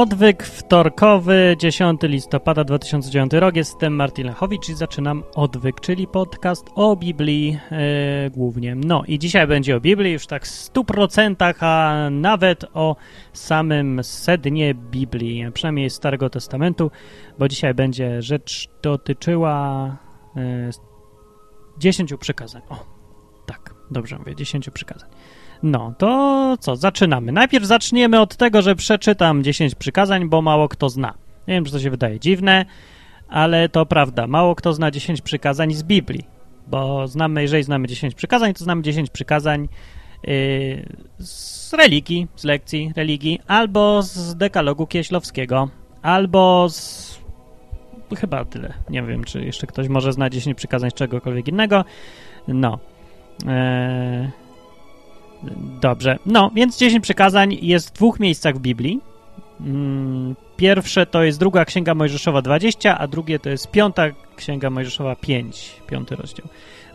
Odwyk wtorkowy, 10 listopada 2009 rok. Jestem Martin Lechowicz i zaczynam Odwyk, czyli podcast o Biblii e, głównie. No i dzisiaj będzie o Biblii już tak w 100%, a nawet o samym sednie Biblii, przynajmniej Starego Testamentu, bo dzisiaj będzie rzecz dotyczyła e, 10 przykazań. O, tak, dobrze mówię, 10 przykazań. No, to co, zaczynamy. Najpierw zaczniemy od tego, że przeczytam 10 przykazań, bo mało kto zna. Nie wiem, czy to się wydaje dziwne, ale to prawda. Mało kto zna 10 przykazań z Biblii, bo znamy, jeżeli znamy 10 przykazań, to znamy 10 przykazań yy, z religii, z lekcji religii, albo z dekalogu kieślowskiego, albo z... Chyba tyle. Nie wiem, czy jeszcze ktoś może zna 10 przykazań z czegokolwiek innego. No. Eee, Dobrze. No, więc 10 przykazań jest w dwóch miejscach w Biblii. Mm, pierwsze to jest druga Księga Mojżeszowa 20, a drugie to jest piąta Księga Mojżeszowa 5, piąty rozdział.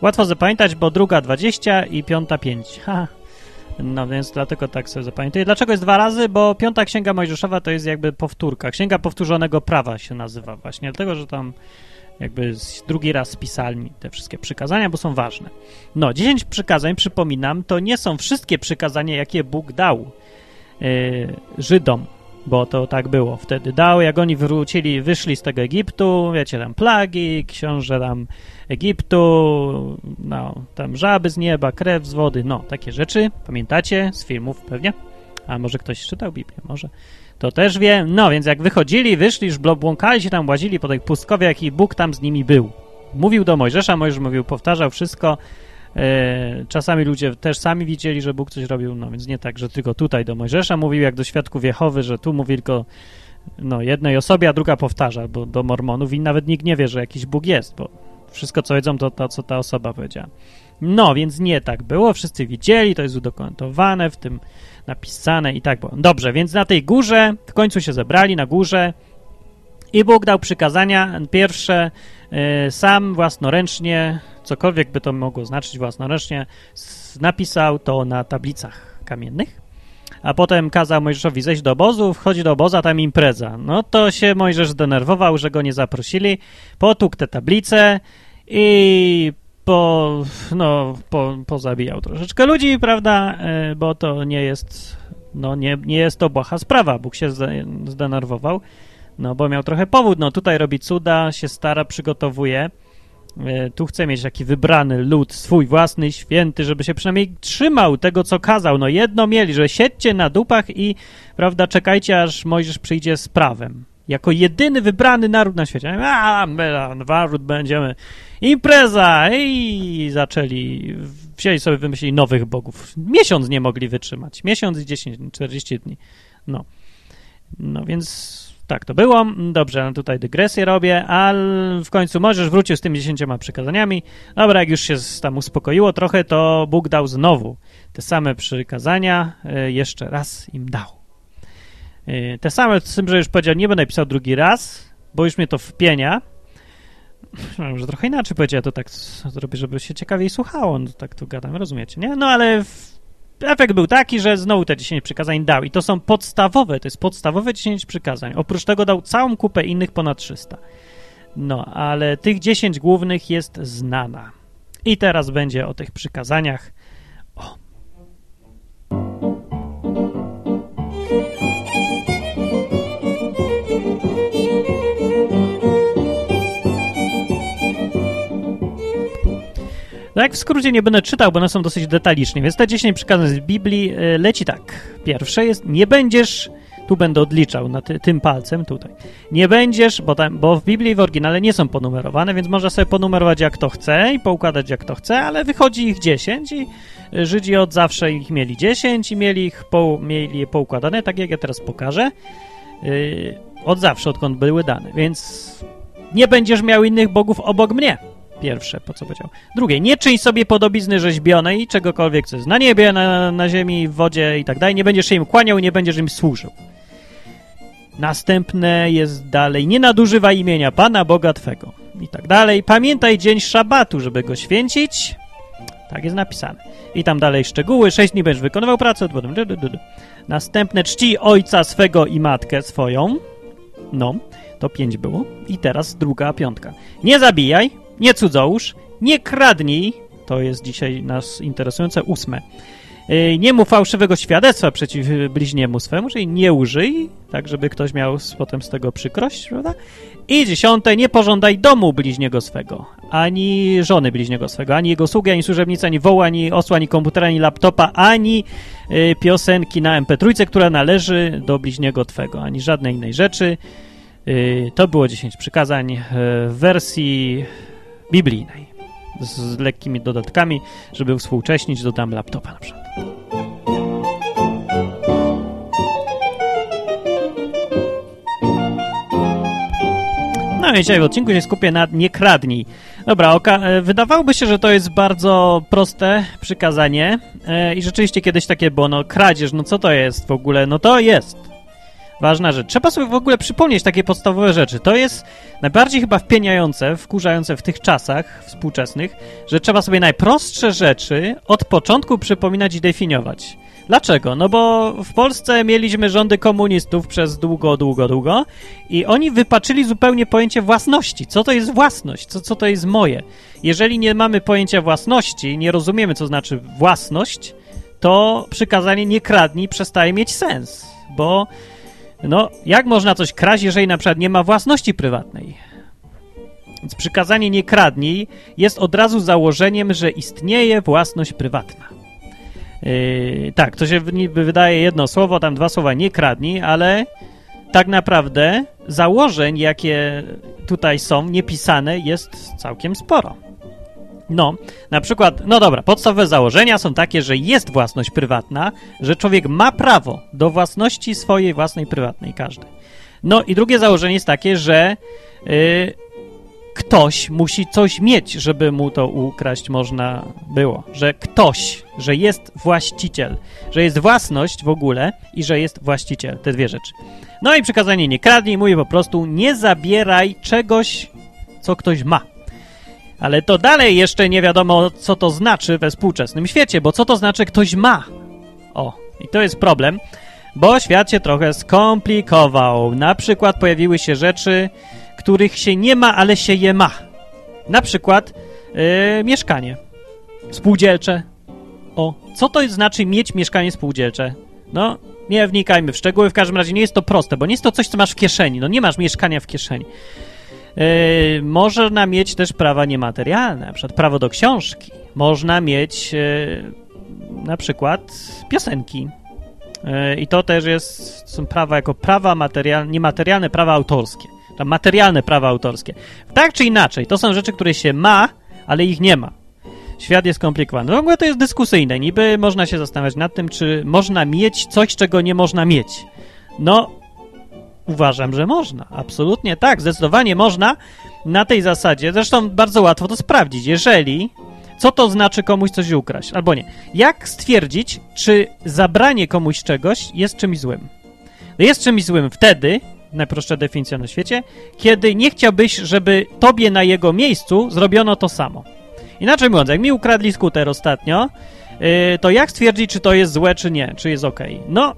Łatwo zapamiętać, bo druga 20 i piąta 5. Ha. No więc dlatego tak sobie zapamiętuję. Dlaczego jest dwa razy? Bo piąta Księga Mojżeszowa to jest jakby powtórka. Księga powtórzonego prawa się nazywa właśnie, dlatego że tam jakby drugi raz spisali te wszystkie przykazania, bo są ważne. No, 10 przykazań, przypominam, to nie są wszystkie przykazania, jakie Bóg dał yy, Żydom, bo to tak było wtedy. Dał, jak oni wrócili, wyszli z tego Egiptu, wiecie, tam plagi, książę tam Egiptu, no, tam żaby z nieba, krew z wody, no, takie rzeczy. Pamiętacie z filmów pewnie? A może ktoś czytał Biblię, może to też wie. No, więc jak wychodzili, wyszli, już błąkali się tam, łazili po tej pustkowie, jaki Bóg tam z nimi był. Mówił do Mojżesza, Mojżesz mówił, powtarzał wszystko. E, czasami ludzie też sami widzieli, że Bóg coś robił, no więc nie tak, że tylko tutaj do Mojżesza mówił, jak do świadków Jehowy, że tu mówi tylko no, jednej osobie, a druga powtarza, bo do Mormonów i nawet nikt nie wie, że jakiś Bóg jest, bo wszystko, co wiedzą, to to, co ta osoba powiedziała. No, więc nie tak było, wszyscy widzieli, to jest udokumentowane w tym napisane i tak było. Dobrze, więc na tej górze w końcu się zebrali na górze i Bóg dał przykazania. Pierwsze y, sam własnoręcznie, cokolwiek by to mogło znaczyć własnoręcznie, napisał to na tablicach kamiennych. A potem kazał Mojżeszowi zejść do obozu, wchodzi do obozu, a tam impreza. No to się Mojżesz zdenerwował, że go nie zaprosili, potukł te tablice i po, no, po, pozabijał troszeczkę ludzi, prawda, e, bo to nie jest, no nie, nie jest to błaha sprawa. Bóg się zdenerwował, no bo miał trochę powód, no tutaj robi cuda, się stara, przygotowuje, e, tu chce mieć taki wybrany lud, swój własny, święty, żeby się przynajmniej trzymał tego, co kazał. No jedno mieli, że siedźcie na dupach i, prawda, czekajcie, aż Mojżesz przyjdzie z prawem. Jako jedyny wybrany naród na świecie. A, naród będziemy impreza! I zaczęli, wzięli sobie, wymyślili nowych bogów. Miesiąc nie mogli wytrzymać. Miesiąc i 10, 40 dni. No. No więc tak to było. Dobrze, no tutaj dygresję robię, ale w końcu możesz wrócił z tymi dziesięcioma przykazaniami. Dobra, jak już się tam uspokoiło trochę, to Bóg dał znowu te same przykazania, e, jeszcze raz im dał. E, te same, z tym, że już powiedział, nie będę pisał drugi raz, bo już mnie to wpienia, może trochę inaczej powiedzieć, ja to tak zrobię, żeby się ciekawiej słuchało, no tak tu gadam, rozumiecie, nie? No ale efekt był taki, że znowu te 10 przykazań dał i to są podstawowe, to jest podstawowe 10 przykazań. Oprócz tego dał całą kupę innych ponad 300. No, ale tych 10 głównych jest znana. I teraz będzie o tych przykazaniach. O. Jak w skrócie nie będę czytał, bo one są dosyć detaliczne, więc te 10 przykazań z Biblii y, leci tak. Pierwsze jest, nie będziesz, tu będę odliczał na ty, tym palcem tutaj, nie będziesz, bo, tam, bo w Biblii w oryginale nie są ponumerowane, więc można sobie ponumerować jak to chce i poukładać jak to chce, ale wychodzi ich 10 i Żydzi od zawsze ich mieli 10 i mieli, ich po, mieli je poukładane, tak jak ja teraz pokażę, yy, od zawsze, odkąd były dane, więc nie będziesz miał innych bogów obok mnie. Pierwsze, po co powiedział. Drugie, nie czyń sobie podobizny rzeźbionej, czegokolwiek, co jest na niebie, na, na ziemi, w wodzie i tak dalej. Nie będziesz się im kłaniał, nie będziesz im służył. Następne jest dalej, nie nadużywaj imienia Pana Boga Twego i tak dalej. Pamiętaj dzień szabatu, żeby go święcić. Tak jest napisane. I tam dalej szczegóły. Sześć dni będziesz wykonywał pracę. Potem... Następne czci ojca swego i matkę swoją. No, to pięć było. I teraz druga piątka. Nie zabijaj, nie cudzołóż, nie kradnij. To jest dzisiaj nas interesujące ósme. Yy, nie mów fałszywego świadectwa przeciw bliźniemu swemu, czyli nie użyj, tak żeby ktoś miał potem z tego przykrość, prawda? I dziesiąte, nie pożądaj domu bliźniego swego, ani żony bliźniego swego, ani jego sługi, ani służebnicy, ani woła, ani osła, ani komputera, ani laptopa, ani y, piosenki na MP3, która należy do bliźniego twego, ani żadnej innej rzeczy. Y, to było 10 przykazań y, w wersji biblijnej z lekkimi dodatkami, żeby współcześnić, dodam laptopa na przykład. No i dzisiaj w odcinku się skupię na nie kradnij. Dobra, oka e, wydawałoby się, że to jest bardzo proste przykazanie e, i rzeczywiście kiedyś takie było, no kradzież, no co to jest w ogóle? No to jest ważna rzecz. Trzeba sobie w ogóle przypomnieć takie podstawowe rzeczy. To jest najbardziej chyba wpieniające, wkurzające w tych czasach współczesnych, że trzeba sobie najprostsze rzeczy od początku przypominać i definiować. Dlaczego? No bo w Polsce mieliśmy rządy komunistów przez długo, długo, długo i oni wypaczyli zupełnie pojęcie własności. Co to jest własność? Co, co to jest moje? Jeżeli nie mamy pojęcia własności, nie rozumiemy, co znaczy własność, to przykazanie nie kradnij przestaje mieć sens, bo no, jak można coś kraść, jeżeli na przykład nie ma własności prywatnej? Więc przykazanie nie kradnij jest od razu założeniem, że istnieje własność prywatna. Yy, tak, to się niby wydaje jedno słowo, tam dwa słowa nie kradnij, ale tak naprawdę założeń, jakie tutaj są niepisane, jest całkiem sporo. No, na przykład, no dobra, podstawowe założenia są takie, że jest własność prywatna, że człowiek ma prawo do własności swojej własnej prywatnej, każdej. No i drugie założenie jest takie, że yy, ktoś musi coś mieć, żeby mu to ukraść można było. Że ktoś, że jest właściciel, że jest własność w ogóle i że jest właściciel. Te dwie rzeczy. No i przykazanie nie kradnij, mówi po prostu nie zabieraj czegoś, co ktoś ma. Ale to dalej jeszcze nie wiadomo, co to znaczy we współczesnym świecie, bo co to znaczy ktoś ma? O, i to jest problem, bo świat się trochę skomplikował. Na przykład pojawiły się rzeczy, których się nie ma, ale się je ma. Na przykład yy, mieszkanie spółdzielcze. O, co to znaczy mieć mieszkanie spółdzielcze? No, nie wnikajmy w szczegóły, w każdym razie nie jest to proste, bo nie jest to coś, co masz w kieszeni. No nie masz mieszkania w kieszeni. Yy, można mieć też prawa niematerialne, na przykład prawo do książki. Można mieć yy, na przykład piosenki. Yy, I to też jest, są prawa jako prawa materialne, niematerialne, prawa autorskie. Materialne prawa autorskie. Tak czy inaczej, to są rzeczy, które się ma, ale ich nie ma. Świat jest skomplikowany. W ogóle to jest dyskusyjne. Niby można się zastanawiać nad tym, czy można mieć coś, czego nie można mieć. No, Uważam, że można. Absolutnie tak, zdecydowanie można na tej zasadzie. Zresztą bardzo łatwo to sprawdzić. Jeżeli co to znaczy komuś coś ukraść, albo nie. Jak stwierdzić, czy zabranie komuś czegoś jest czymś złym? Jest czymś złym wtedy, najprostsza definicja na świecie, kiedy nie chciałbyś, żeby tobie na jego miejscu zrobiono to samo. Inaczej mówiąc, jak mi ukradli skuter ostatnio, yy, to jak stwierdzić, czy to jest złe, czy nie, czy jest ok? No,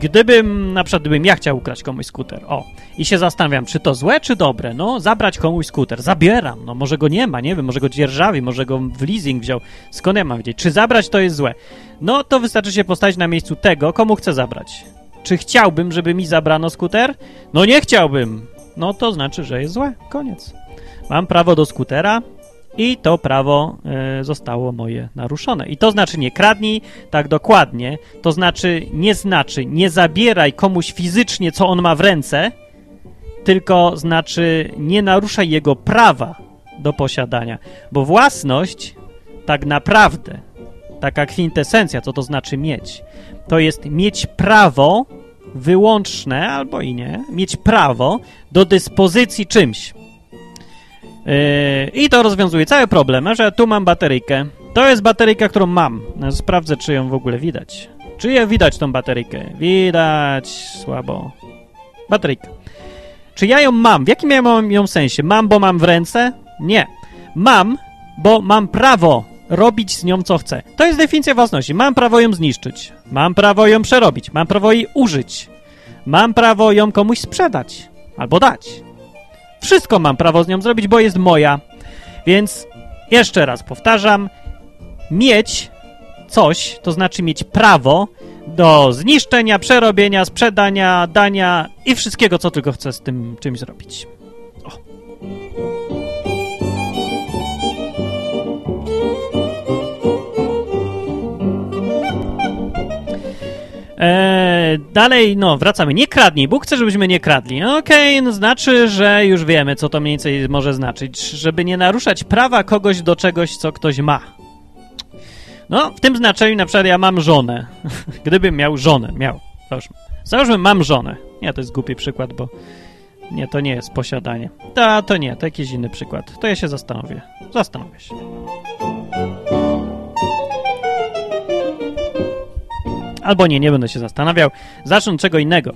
gdybym, na przykład, gdybym ja chciał ukraść komuś skuter, o, i się zastanawiam, czy to złe, czy dobre, no, zabrać komuś skuter, zabieram, no, może go nie ma, nie wiem, może go dzierżawi, może go w leasing wziął, skąd ja mam wiedzieć, czy zabrać to jest złe? No, to wystarczy się postawić na miejscu tego, komu chcę zabrać. Czy chciałbym, żeby mi zabrano skuter? No nie chciałbym. No to znaczy, że jest złe. Koniec. Mam prawo do skutera, i to prawo e, zostało moje naruszone. I to znaczy nie kradnij tak dokładnie, to znaczy nie znaczy nie zabieraj komuś fizycznie, co on ma w ręce, tylko znaczy nie naruszaj jego prawa do posiadania, bo własność tak naprawdę, taka kwintesencja, co to znaczy mieć, to jest mieć prawo wyłączne albo i nie, mieć prawo do dyspozycji czymś. Yy, I to rozwiązuje cały problem, że tu mam bateryjkę. To jest bateryjka, którą mam. No, sprawdzę, czy ją w ogóle widać. Czy je widać, tą bateryjkę? Widać. Słabo. Bateryjka. Czy ja ją mam? W jakim ja mam ją sensie? Mam, bo mam w ręce? Nie. Mam, bo mam prawo robić z nią co chcę. To jest definicja własności. Mam prawo ją zniszczyć, mam prawo ją przerobić, mam prawo jej użyć, mam prawo ją komuś sprzedać albo dać. Wszystko mam prawo z nią zrobić, bo jest moja. Więc jeszcze raz powtarzam, mieć coś, to znaczy mieć prawo do zniszczenia, przerobienia, sprzedania, dania i wszystkiego, co tylko chcę z tym czymś zrobić. Eee, dalej, no, wracamy. Nie kradnij. Bóg chce, żebyśmy nie kradli. Okej, okay, no znaczy, że już wiemy, co to mniej więcej może znaczyć. Żeby nie naruszać prawa kogoś do czegoś, co ktoś ma. No, w tym znaczeniu na przykład ja mam żonę. Gdybym miał żonę, miał. Załóżmy. Załóżmy, mam żonę. Nie, to jest głupi przykład, bo nie, to nie jest posiadanie. To, to nie, to jakiś inny przykład. To ja się zastanowię. Zastanowię się. Albo nie, nie będę się zastanawiał. Zacznę od czego innego.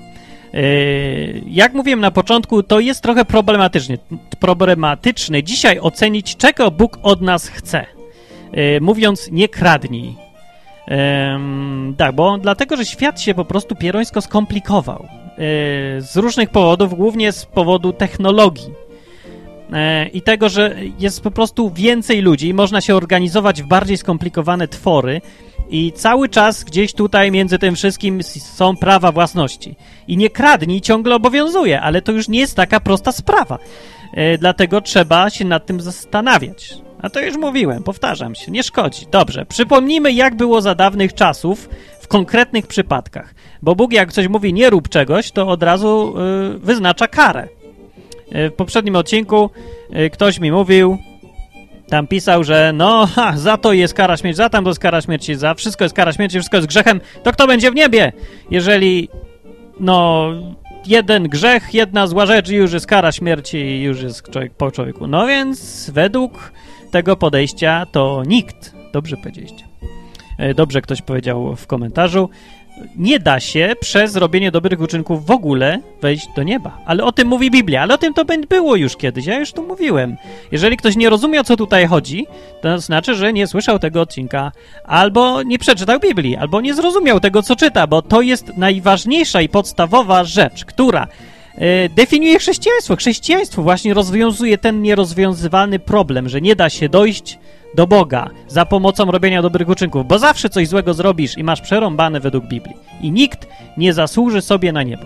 Yy, jak mówiłem na początku, to jest trochę problematyczne, problematyczne dzisiaj ocenić, czego Bóg od nas chce. Yy, mówiąc, nie kradnij. Tak, bo dlatego, że świat się po prostu pierońsko skomplikował. Z różnych powodów, głównie z powodu technologii i tego, że jest po prostu więcej ludzi można się organizować w bardziej skomplikowane twory, i cały czas gdzieś tutaj między tym wszystkim są prawa własności. I nie kradnij ciągle obowiązuje, ale to już nie jest taka prosta sprawa. E, dlatego trzeba się nad tym zastanawiać. A to już mówiłem, powtarzam się, nie szkodzi. Dobrze, przypomnijmy, jak było za dawnych czasów w konkretnych przypadkach. Bo Bóg, jak coś mówi, nie rób czegoś, to od razu y, wyznacza karę. Y, w poprzednim odcinku ktoś mi mówił, tam pisał, że no, ha, za to jest kara śmierci, za tam to jest kara śmierci, za wszystko jest kara śmierci, wszystko jest grzechem, to kto będzie w niebie? Jeżeli, no, jeden grzech, jedna zła rzecz i już jest kara śmierci i już jest człowiek po człowieku. No więc według tego podejścia to nikt, dobrze powiedzieliście, e, dobrze ktoś powiedział w komentarzu, nie da się przez robienie dobrych uczynków w ogóle wejść do nieba. Ale o tym mówi Biblia, ale o tym to było już kiedyś, ja już tu mówiłem. Jeżeli ktoś nie rozumie, o co tutaj chodzi, to znaczy, że nie słyszał tego odcinka, albo nie przeczytał Biblii, albo nie zrozumiał tego, co czyta, bo to jest najważniejsza i podstawowa rzecz, która e, definiuje chrześcijaństwo. Chrześcijaństwo właśnie rozwiązuje ten nierozwiązywalny problem, że nie da się dojść do Boga za pomocą robienia dobrych uczynków, bo zawsze coś złego zrobisz i masz przerąbane według Biblii. I nikt nie zasłuży sobie na niebo.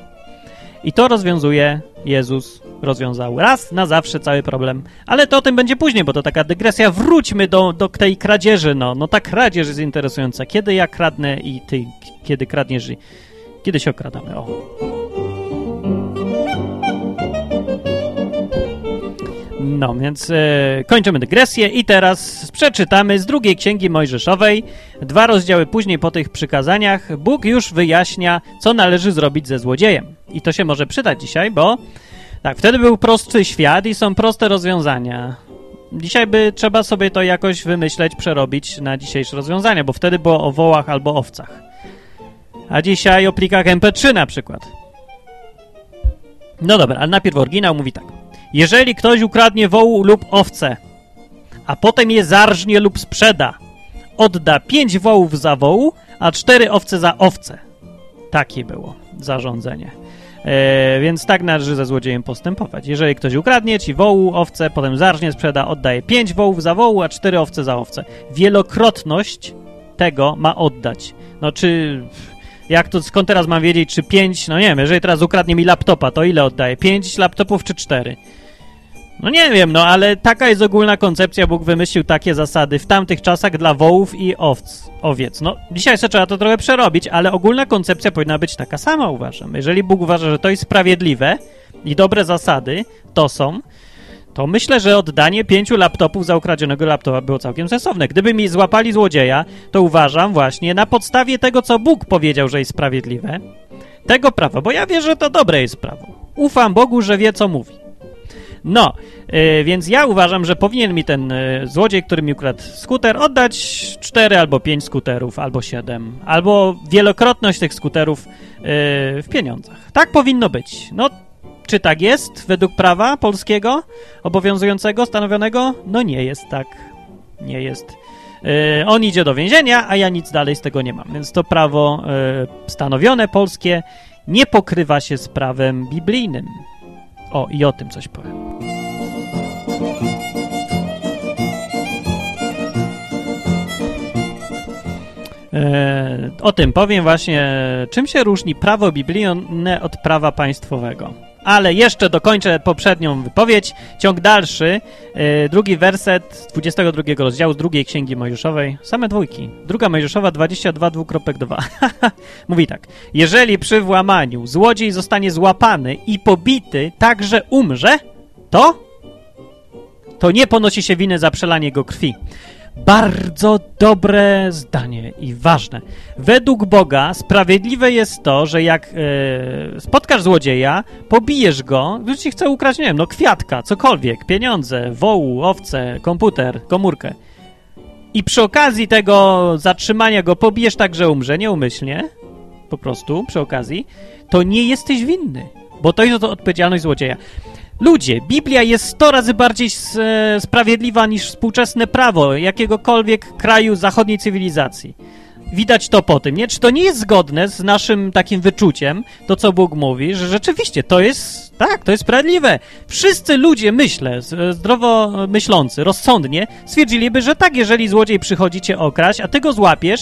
I to rozwiązuje Jezus, rozwiązał raz na zawsze cały problem. Ale to o tym będzie później, bo to taka dygresja. Wróćmy do, do tej kradzieży. No, no ta kradzież jest interesująca. Kiedy ja kradnę i ty, kiedy kradniesz i kiedy się okradamy. O. No, więc e, kończymy dygresję i teraz przeczytamy z drugiej księgi Mojżeszowej. Dwa rozdziały później po tych przykazaniach Bóg już wyjaśnia, co należy zrobić ze złodziejem. I to się może przydać dzisiaj, bo tak, wtedy był prosty świat i są proste rozwiązania. Dzisiaj by trzeba sobie to jakoś wymyśleć, przerobić na dzisiejsze rozwiązania, bo wtedy było o wołach albo owcach. A dzisiaj o plikach MP3 na przykład. No dobra, ale najpierw oryginał mówi tak. Jeżeli ktoś ukradnie wołu lub owce, a potem je zarżnie lub sprzeda, odda pięć wołów za wołu, a cztery owce za owce. Takie było zarządzenie. E, więc tak należy ze złodziejem postępować. Jeżeli ktoś ukradnie ci wołu, owce, potem zarżnie sprzeda, oddaje pięć wołów za wołu, a cztery owce za owce. Wielokrotność tego ma oddać. No czy jak to, skąd teraz mam wiedzieć, czy pięć, no nie wiem, jeżeli teraz ukradnie mi laptopa, to ile oddaje? Pięć laptopów czy cztery? No nie wiem, no ale taka jest ogólna koncepcja, Bóg wymyślił takie zasady w tamtych czasach dla wołów i owc, owiec. No dzisiaj jeszcze trzeba to trochę przerobić, ale ogólna koncepcja powinna być taka sama, uważam. Jeżeli Bóg uważa, że to jest sprawiedliwe i dobre zasady, to są, to myślę, że oddanie pięciu laptopów za ukradzionego laptopa było całkiem sensowne. Gdyby mi złapali złodzieja, to uważam właśnie na podstawie tego, co Bóg powiedział, że jest sprawiedliwe, tego prawa, bo ja wierzę, że to dobre jest prawo. Ufam Bogu, że wie, co mówi. No, yy, więc ja uważam, że powinien mi ten yy, złodziej, który mi ukradł skuter, oddać 4 albo 5 skuterów, albo 7, albo wielokrotność tych skuterów yy, w pieniądzach. Tak powinno być. No, czy tak jest według prawa polskiego obowiązującego, stanowionego? No nie jest tak. Nie jest. Yy, on idzie do więzienia, a ja nic dalej z tego nie mam. Więc to prawo yy, stanowione polskie nie pokrywa się z prawem biblijnym. O, i o tym coś powiem. E, o tym powiem właśnie, czym się różni prawo biblijne od prawa państwowego. Ale jeszcze dokończę poprzednią wypowiedź. Ciąg dalszy, e, drugi werset 22 rozdziału z drugiej księgi Mojżeszowej. Same dwójki. Druga Mojżeszowa 22, 2.2. Mówi tak. Jeżeli przy włamaniu złodziej zostanie złapany i pobity tak, że umrze, to to nie ponosi się winy za przelanie jego krwi. Bardzo dobre zdanie i ważne. Według Boga sprawiedliwe jest to, że jak e, spotkasz złodzieja, pobijesz go, już ci chce ukraść, nie wiem, no kwiatka, cokolwiek, pieniądze, wołu, owce, komputer, komórkę. I przy okazji tego zatrzymania go pobijesz tak, że umrze, nieumyślnie, po prostu, przy okazji, to nie jesteś winny, bo to jest odpowiedzialność złodzieja. Ludzie, Biblia jest 100 razy bardziej e, sprawiedliwa niż współczesne prawo jakiegokolwiek kraju zachodniej cywilizacji. Widać to po tym, nie? Czy to nie jest zgodne z naszym takim wyczuciem, to co Bóg mówi, że rzeczywiście to jest, tak, to jest sprawiedliwe. Wszyscy ludzie, myślę, zdrowo myślący, rozsądnie, stwierdziliby, że tak, jeżeli złodziej przychodzi cię okraść, a ty go złapiesz,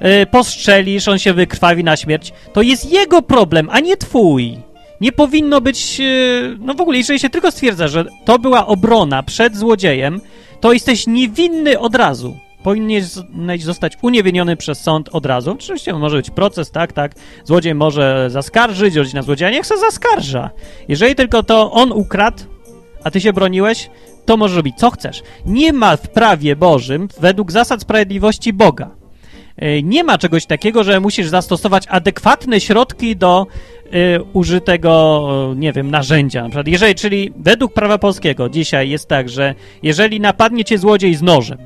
yy, postrzelisz, on się wykrwawi na śmierć, to jest jego problem, a nie twój. Nie powinno być, e, no w ogóle, jeżeli się tylko stwierdza, że to była obrona przed złodziejem, to jesteś niewinny od razu. Powinieneś zostać uniewinniony przez sąd od razu. Oczywiście może być proces, tak, tak. Złodziej może zaskarżyć, rodzina złodzieja niech se zaskarża. Jeżeli tylko to on ukradł, a ty się broniłeś, to możesz robić co chcesz. Nie ma w prawie Bożym, według zasad sprawiedliwości Boga, nie ma czegoś takiego, że musisz zastosować adekwatne środki do y, użytego, nie wiem, narzędzia. Na przykład, jeżeli, czyli według prawa polskiego dzisiaj jest tak, że jeżeli napadnie cię złodziej z nożem,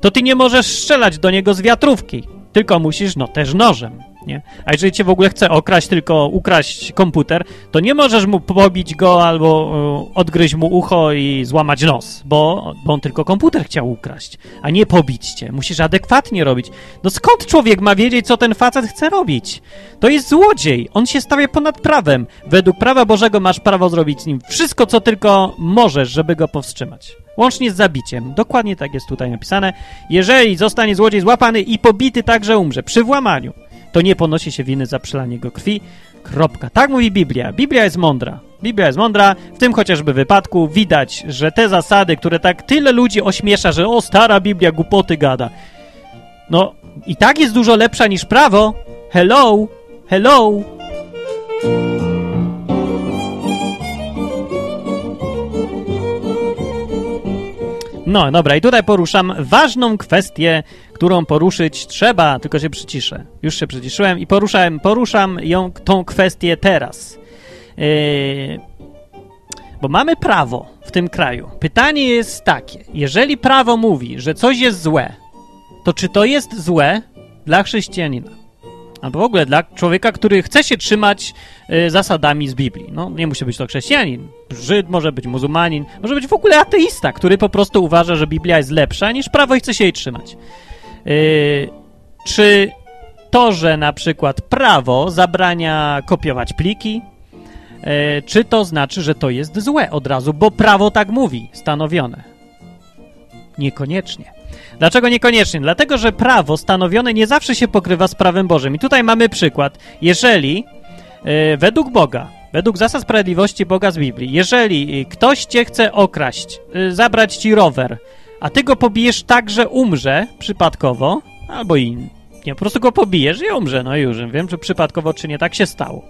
to ty nie możesz strzelać do niego z wiatrówki, tylko musisz, no, też nożem nie? A jeżeli cię w ogóle chce okraść, tylko ukraść komputer, to nie możesz mu pobić go albo y, odgryźć mu ucho i złamać nos, bo, bo on tylko komputer chciał ukraść, a nie pobić cię. Musisz adekwatnie robić. No skąd człowiek ma wiedzieć, co ten facet chce robić? To jest złodziej. On się stawia ponad prawem. Według prawa Bożego masz prawo zrobić z nim wszystko, co tylko możesz, żeby go powstrzymać. Łącznie z zabiciem. Dokładnie tak jest tutaj napisane. Jeżeli zostanie złodziej złapany i pobity tak, że umrze przy włamaniu, to nie ponosi się winy za przelanie jego krwi. Kropka. Tak mówi Biblia. Biblia jest mądra. Biblia jest mądra. W tym chociażby wypadku widać, że te zasady, które tak tyle ludzi ośmiesza, że o, stara Biblia głupoty gada. No, i tak jest dużo lepsza niż prawo. Hello, hello. No, dobra, i tutaj poruszam ważną kwestię, którą poruszyć trzeba, tylko się przyciszę. Już się przyciszyłem i poruszam, poruszam ją, tą kwestię teraz. Yy, bo mamy prawo w tym kraju. Pytanie jest takie: jeżeli prawo mówi, że coś jest złe, to czy to jest złe dla chrześcijanina? albo w ogóle dla człowieka, który chce się trzymać y, zasadami z Biblii. No, nie musi być to chrześcijanin, Żyd, może być muzułmanin, może być w ogóle ateista, który po prostu uważa, że Biblia jest lepsza niż prawo i chce się jej trzymać. Y, czy to, że na przykład prawo zabrania kopiować pliki, y, czy to znaczy, że to jest złe od razu, bo prawo tak mówi, stanowione? Niekoniecznie. Dlaczego niekoniecznie? Dlatego, że prawo stanowione nie zawsze się pokrywa z prawem Bożym. I tutaj mamy przykład. Jeżeli yy, według Boga, według zasad sprawiedliwości Boga z Biblii, jeżeli ktoś cię chce okraść, zabrać ci rower, a ty go pobijesz tak, że umrze przypadkowo, albo i nie, po prostu go pobijesz i umrze, no już wiem, czy przypadkowo, czy nie, tak się stało.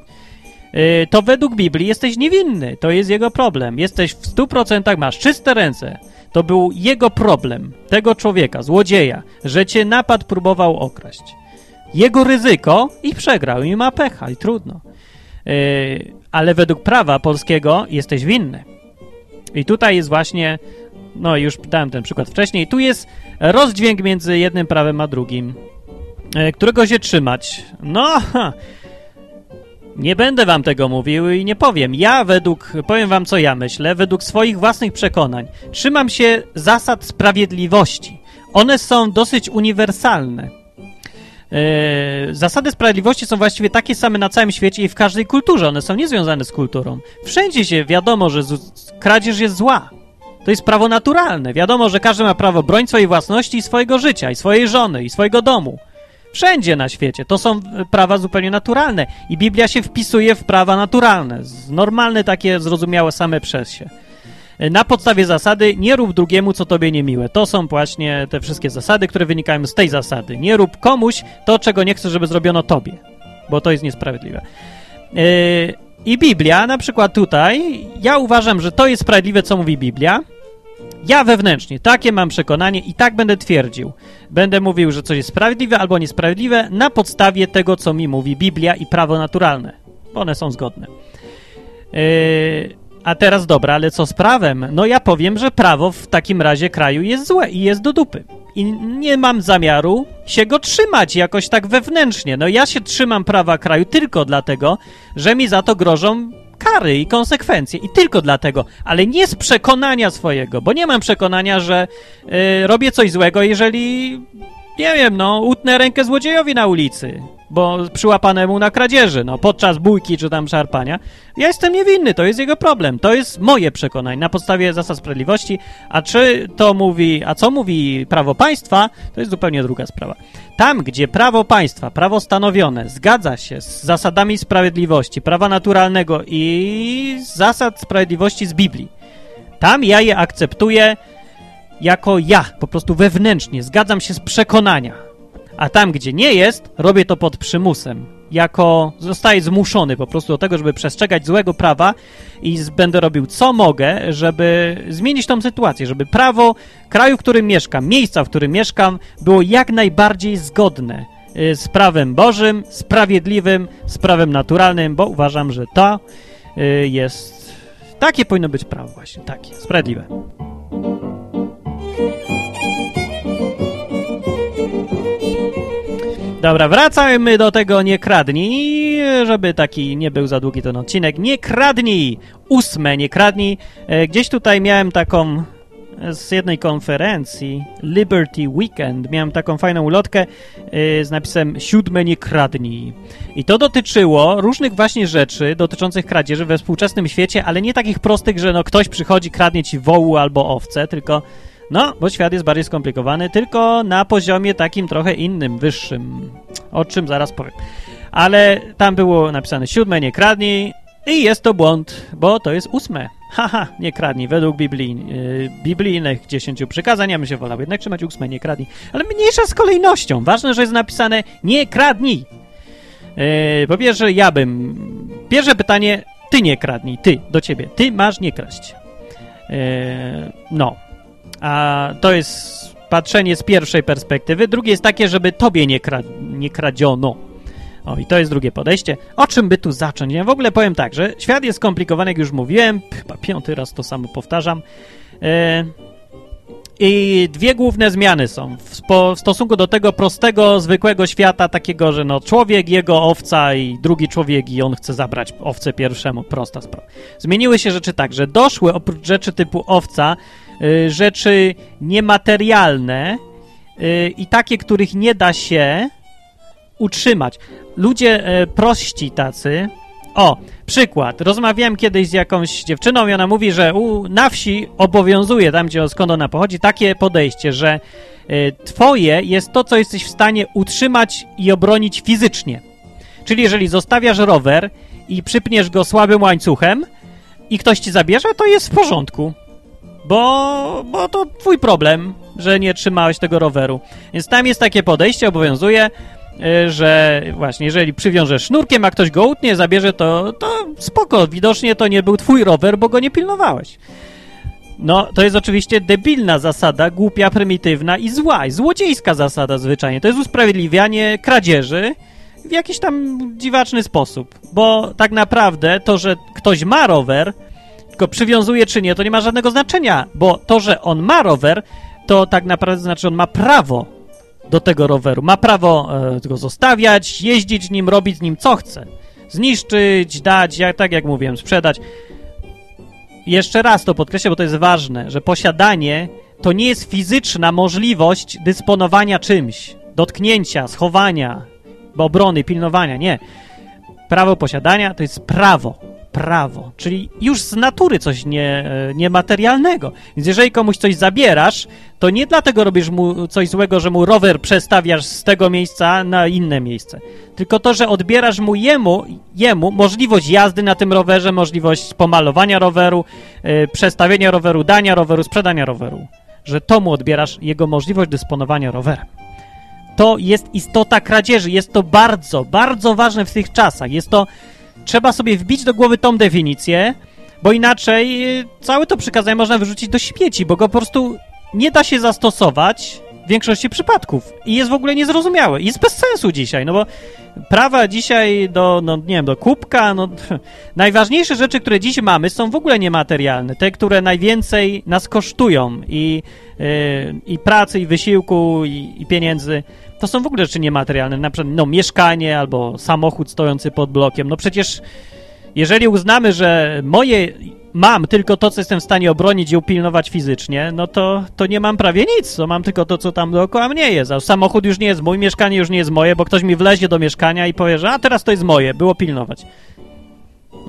Yy, to według Biblii jesteś niewinny, to jest jego problem. Jesteś w 100% masz czyste ręce, to był jego problem, tego człowieka, złodzieja, że cię napad próbował okraść. Jego ryzyko i przegrał, i ma pecha, i trudno. Yy, ale według prawa polskiego jesteś winny. I tutaj jest właśnie, no już dałem ten przykład wcześniej, tu jest rozdźwięk między jednym prawem a drugim, yy, którego się trzymać. No, ha, nie będę wam tego mówił i nie powiem. Ja według, powiem wam co ja myślę, według swoich własnych przekonań. Trzymam się zasad sprawiedliwości. one są dosyć uniwersalne. Yy, zasady sprawiedliwości są właściwie takie same na całym świecie i w każdej kulturze. One są niezwiązane z kulturą. Wszędzie się wiadomo, że kradzież jest zła. To jest prawo naturalne. Wiadomo, że każdy ma prawo bronić swojej własności i swojego życia, i swojej żony, i swojego domu. Wszędzie na świecie. To są prawa zupełnie naturalne. I Biblia się wpisuje w prawa naturalne. Normalne, takie zrozumiałe same przez się. Na podstawie zasady nie rób drugiemu, co tobie niemiłe. To są właśnie te wszystkie zasady, które wynikają z tej zasady. Nie rób komuś to, czego nie chcesz, żeby zrobiono tobie, bo to jest niesprawiedliwe. Yy, I Biblia, na przykład tutaj, ja uważam, że to jest sprawiedliwe, co mówi Biblia. Ja wewnętrznie takie mam przekonanie i tak będę twierdził. Będę mówił, że coś jest sprawiedliwe albo niesprawiedliwe na podstawie tego, co mi mówi Biblia i prawo naturalne, bo one są zgodne. Yy, a teraz dobra, ale co z prawem? No ja powiem, że prawo w takim razie kraju jest złe i jest do dupy. I nie mam zamiaru się go trzymać jakoś tak wewnętrznie. No ja się trzymam prawa kraju tylko dlatego, że mi za to grożą kary i konsekwencje. I tylko dlatego, ale nie z przekonania swojego, bo nie mam przekonania, że yy, robię coś złego, jeżeli, nie wiem, no, utnę rękę złodziejowi na ulicy bo przyłapanemu na kradzieży, no, podczas bójki czy tam szarpania. Ja jestem niewinny, to jest jego problem. To jest moje przekonanie na podstawie zasad sprawiedliwości, a czy to mówi, a co mówi prawo państwa, to jest zupełnie druga sprawa. Tam, gdzie prawo państwa, prawo stanowione zgadza się z zasadami sprawiedliwości, prawa naturalnego i zasad sprawiedliwości z Biblii, tam ja je akceptuję jako ja, po prostu wewnętrznie, zgadzam się z przekonania a tam, gdzie nie jest, robię to pod przymusem. Jako zostaję zmuszony po prostu do tego, żeby przestrzegać złego prawa i będę robił co mogę, żeby zmienić tą sytuację, żeby prawo kraju, w którym mieszkam, miejsca, w którym mieszkam, było jak najbardziej zgodne y, z prawem Bożym, sprawiedliwym, z prawem naturalnym, bo uważam, że to y, jest. Takie powinno być prawo, właśnie, takie, sprawiedliwe. Dobra, wracajmy do tego nie kradnij, żeby taki nie był za długi ten odcinek. Nie kradnij! Ósme, nie kradnij. E, gdzieś tutaj miałem taką z jednej konferencji, Liberty Weekend, miałem taką fajną ulotkę e, z napisem siódme nie kradnij. I to dotyczyło różnych właśnie rzeczy dotyczących kradzieży we współczesnym świecie, ale nie takich prostych, że no ktoś przychodzi, kradnie ci wołu albo owce, tylko no, bo świat jest bardziej skomplikowany, tylko na poziomie takim trochę innym, wyższym, o czym zaraz powiem. Ale tam było napisane siódme, nie kradnij i jest to błąd, bo to jest ósme. Haha, nie kradnij, według Biblii, yy, biblijnych dziesięciu przykazań, ja bym się wolał jednak trzymać ósme, nie kradnij. Ale mniejsza z kolejnością. Ważne, że jest napisane nie kradnij. Yy, po pierwsze, ja bym... Pierwsze pytanie, ty nie kradnij, ty, do ciebie. Ty masz nie kraść. Yy, no, a to jest patrzenie z pierwszej perspektywy. Drugie jest takie, żeby tobie nie, kra nie kradziono. O, i to jest drugie podejście. O czym by tu zacząć? Ja w ogóle powiem tak, że świat jest skomplikowany, jak już mówiłem. Chyba piąty raz to samo powtarzam. E, I dwie główne zmiany są w, w, stosunku do tego prostego, zwykłego świata, takiego, że no człowiek, jego owca i drugi człowiek i on chce zabrać owcę pierwszemu. Prosta sprawa. Zmieniły się rzeczy tak, że doszły oprócz rzeczy typu owca rzeczy niematerialne y, i takie, których nie da się utrzymać. Ludzie y, prości tacy. O, przykład. Rozmawiałem kiedyś z jakąś dziewczyną i ona mówi, że u, na wsi obowiązuje, tam gdzie skąd ona pochodzi, takie podejście, że twoje jest to, co jesteś w stanie utrzymać i obronić fizycznie. Czyli jeżeli zostawiasz rower i przypniesz go słabym łańcuchem i ktoś ci zabierze, to jest w porządku bo, bo to twój problem, że nie trzymałeś tego roweru. Więc tam jest takie podejście, obowiązuje, y, że właśnie jeżeli przywiążesz sznurkiem, a ktoś go utnie, zabierze, to, to spoko, widocznie to nie był twój rower, bo go nie pilnowałeś. No, to jest oczywiście debilna zasada, głupia, prymitywna i zła, i złodziejska zasada zwyczajnie. To jest usprawiedliwianie kradzieży w jakiś tam dziwaczny sposób, bo tak naprawdę to, że ktoś ma rower, tylko przywiązuje czy nie, to nie ma żadnego znaczenia, bo to, że on ma rower, to tak naprawdę znaczy, że on ma prawo do tego roweru. Ma prawo e, go zostawiać, jeździć nim, robić z nim co chce. Zniszczyć, dać, jak, tak jak mówiłem, sprzedać. Jeszcze raz to podkreślę, bo to jest ważne, że posiadanie to nie jest fizyczna możliwość dysponowania czymś, dotknięcia, schowania, obrony, pilnowania. Nie. Prawo posiadania to jest prawo. Prawo, czyli już z natury coś nie, e, niematerialnego. Więc jeżeli komuś coś zabierasz, to nie dlatego robisz mu coś złego, że mu rower przestawiasz z tego miejsca na inne miejsce. Tylko to, że odbierasz mu jemu, jemu możliwość jazdy na tym rowerze, możliwość pomalowania roweru, yy, przestawienia roweru, dania roweru, sprzedania roweru. Że to mu odbierasz jego możliwość dysponowania rowerem. To jest istota kradzieży. Jest to bardzo, bardzo ważne w tych czasach. Jest to. Trzeba sobie wbić do głowy tą definicję, bo inaczej y, całe to przykazanie można wyrzucić do śmieci, bo go po prostu nie da się zastosować w większości przypadków i jest w ogóle niezrozumiałe. Jest bez sensu dzisiaj, no bo prawa dzisiaj do, no nie wiem, do kubka, no najważniejsze rzeczy, które dziś mamy są w ogóle niematerialne. Te, które najwięcej nas kosztują i, yy, i pracy, i wysiłku, i, i pieniędzy, to są w ogóle rzeczy niematerialne. Na przykład, no mieszkanie albo samochód stojący pod blokiem. No przecież jeżeli uznamy, że moje mam tylko to, co jestem w stanie obronić i upilnować fizycznie, no to, to nie mam prawie nic, to mam tylko to, co tam dookoła mnie jest. A samochód już nie jest mój, mieszkanie już nie jest moje, bo ktoś mi wlezie do mieszkania i powie, że a teraz to jest moje, było pilnować.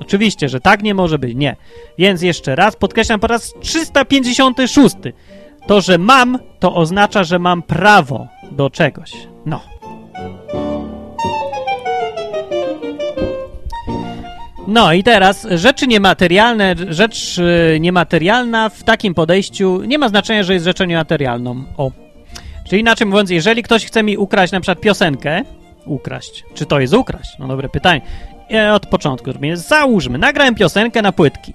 Oczywiście, że tak nie może być, nie. Więc jeszcze raz podkreślam po raz 356. To, że mam, to oznacza, że mam prawo do czegoś. No. No i teraz rzeczy niematerialne, rzecz y, niematerialna w takim podejściu nie ma znaczenia, że jest rzeczą niematerialną. O. Czyli inaczej mówiąc, jeżeli ktoś chce mi ukraść na przykład piosenkę, ukraść, czy to jest ukraść? No dobre pytanie. Ja od początku. Załóżmy, nagrałem piosenkę na płytki.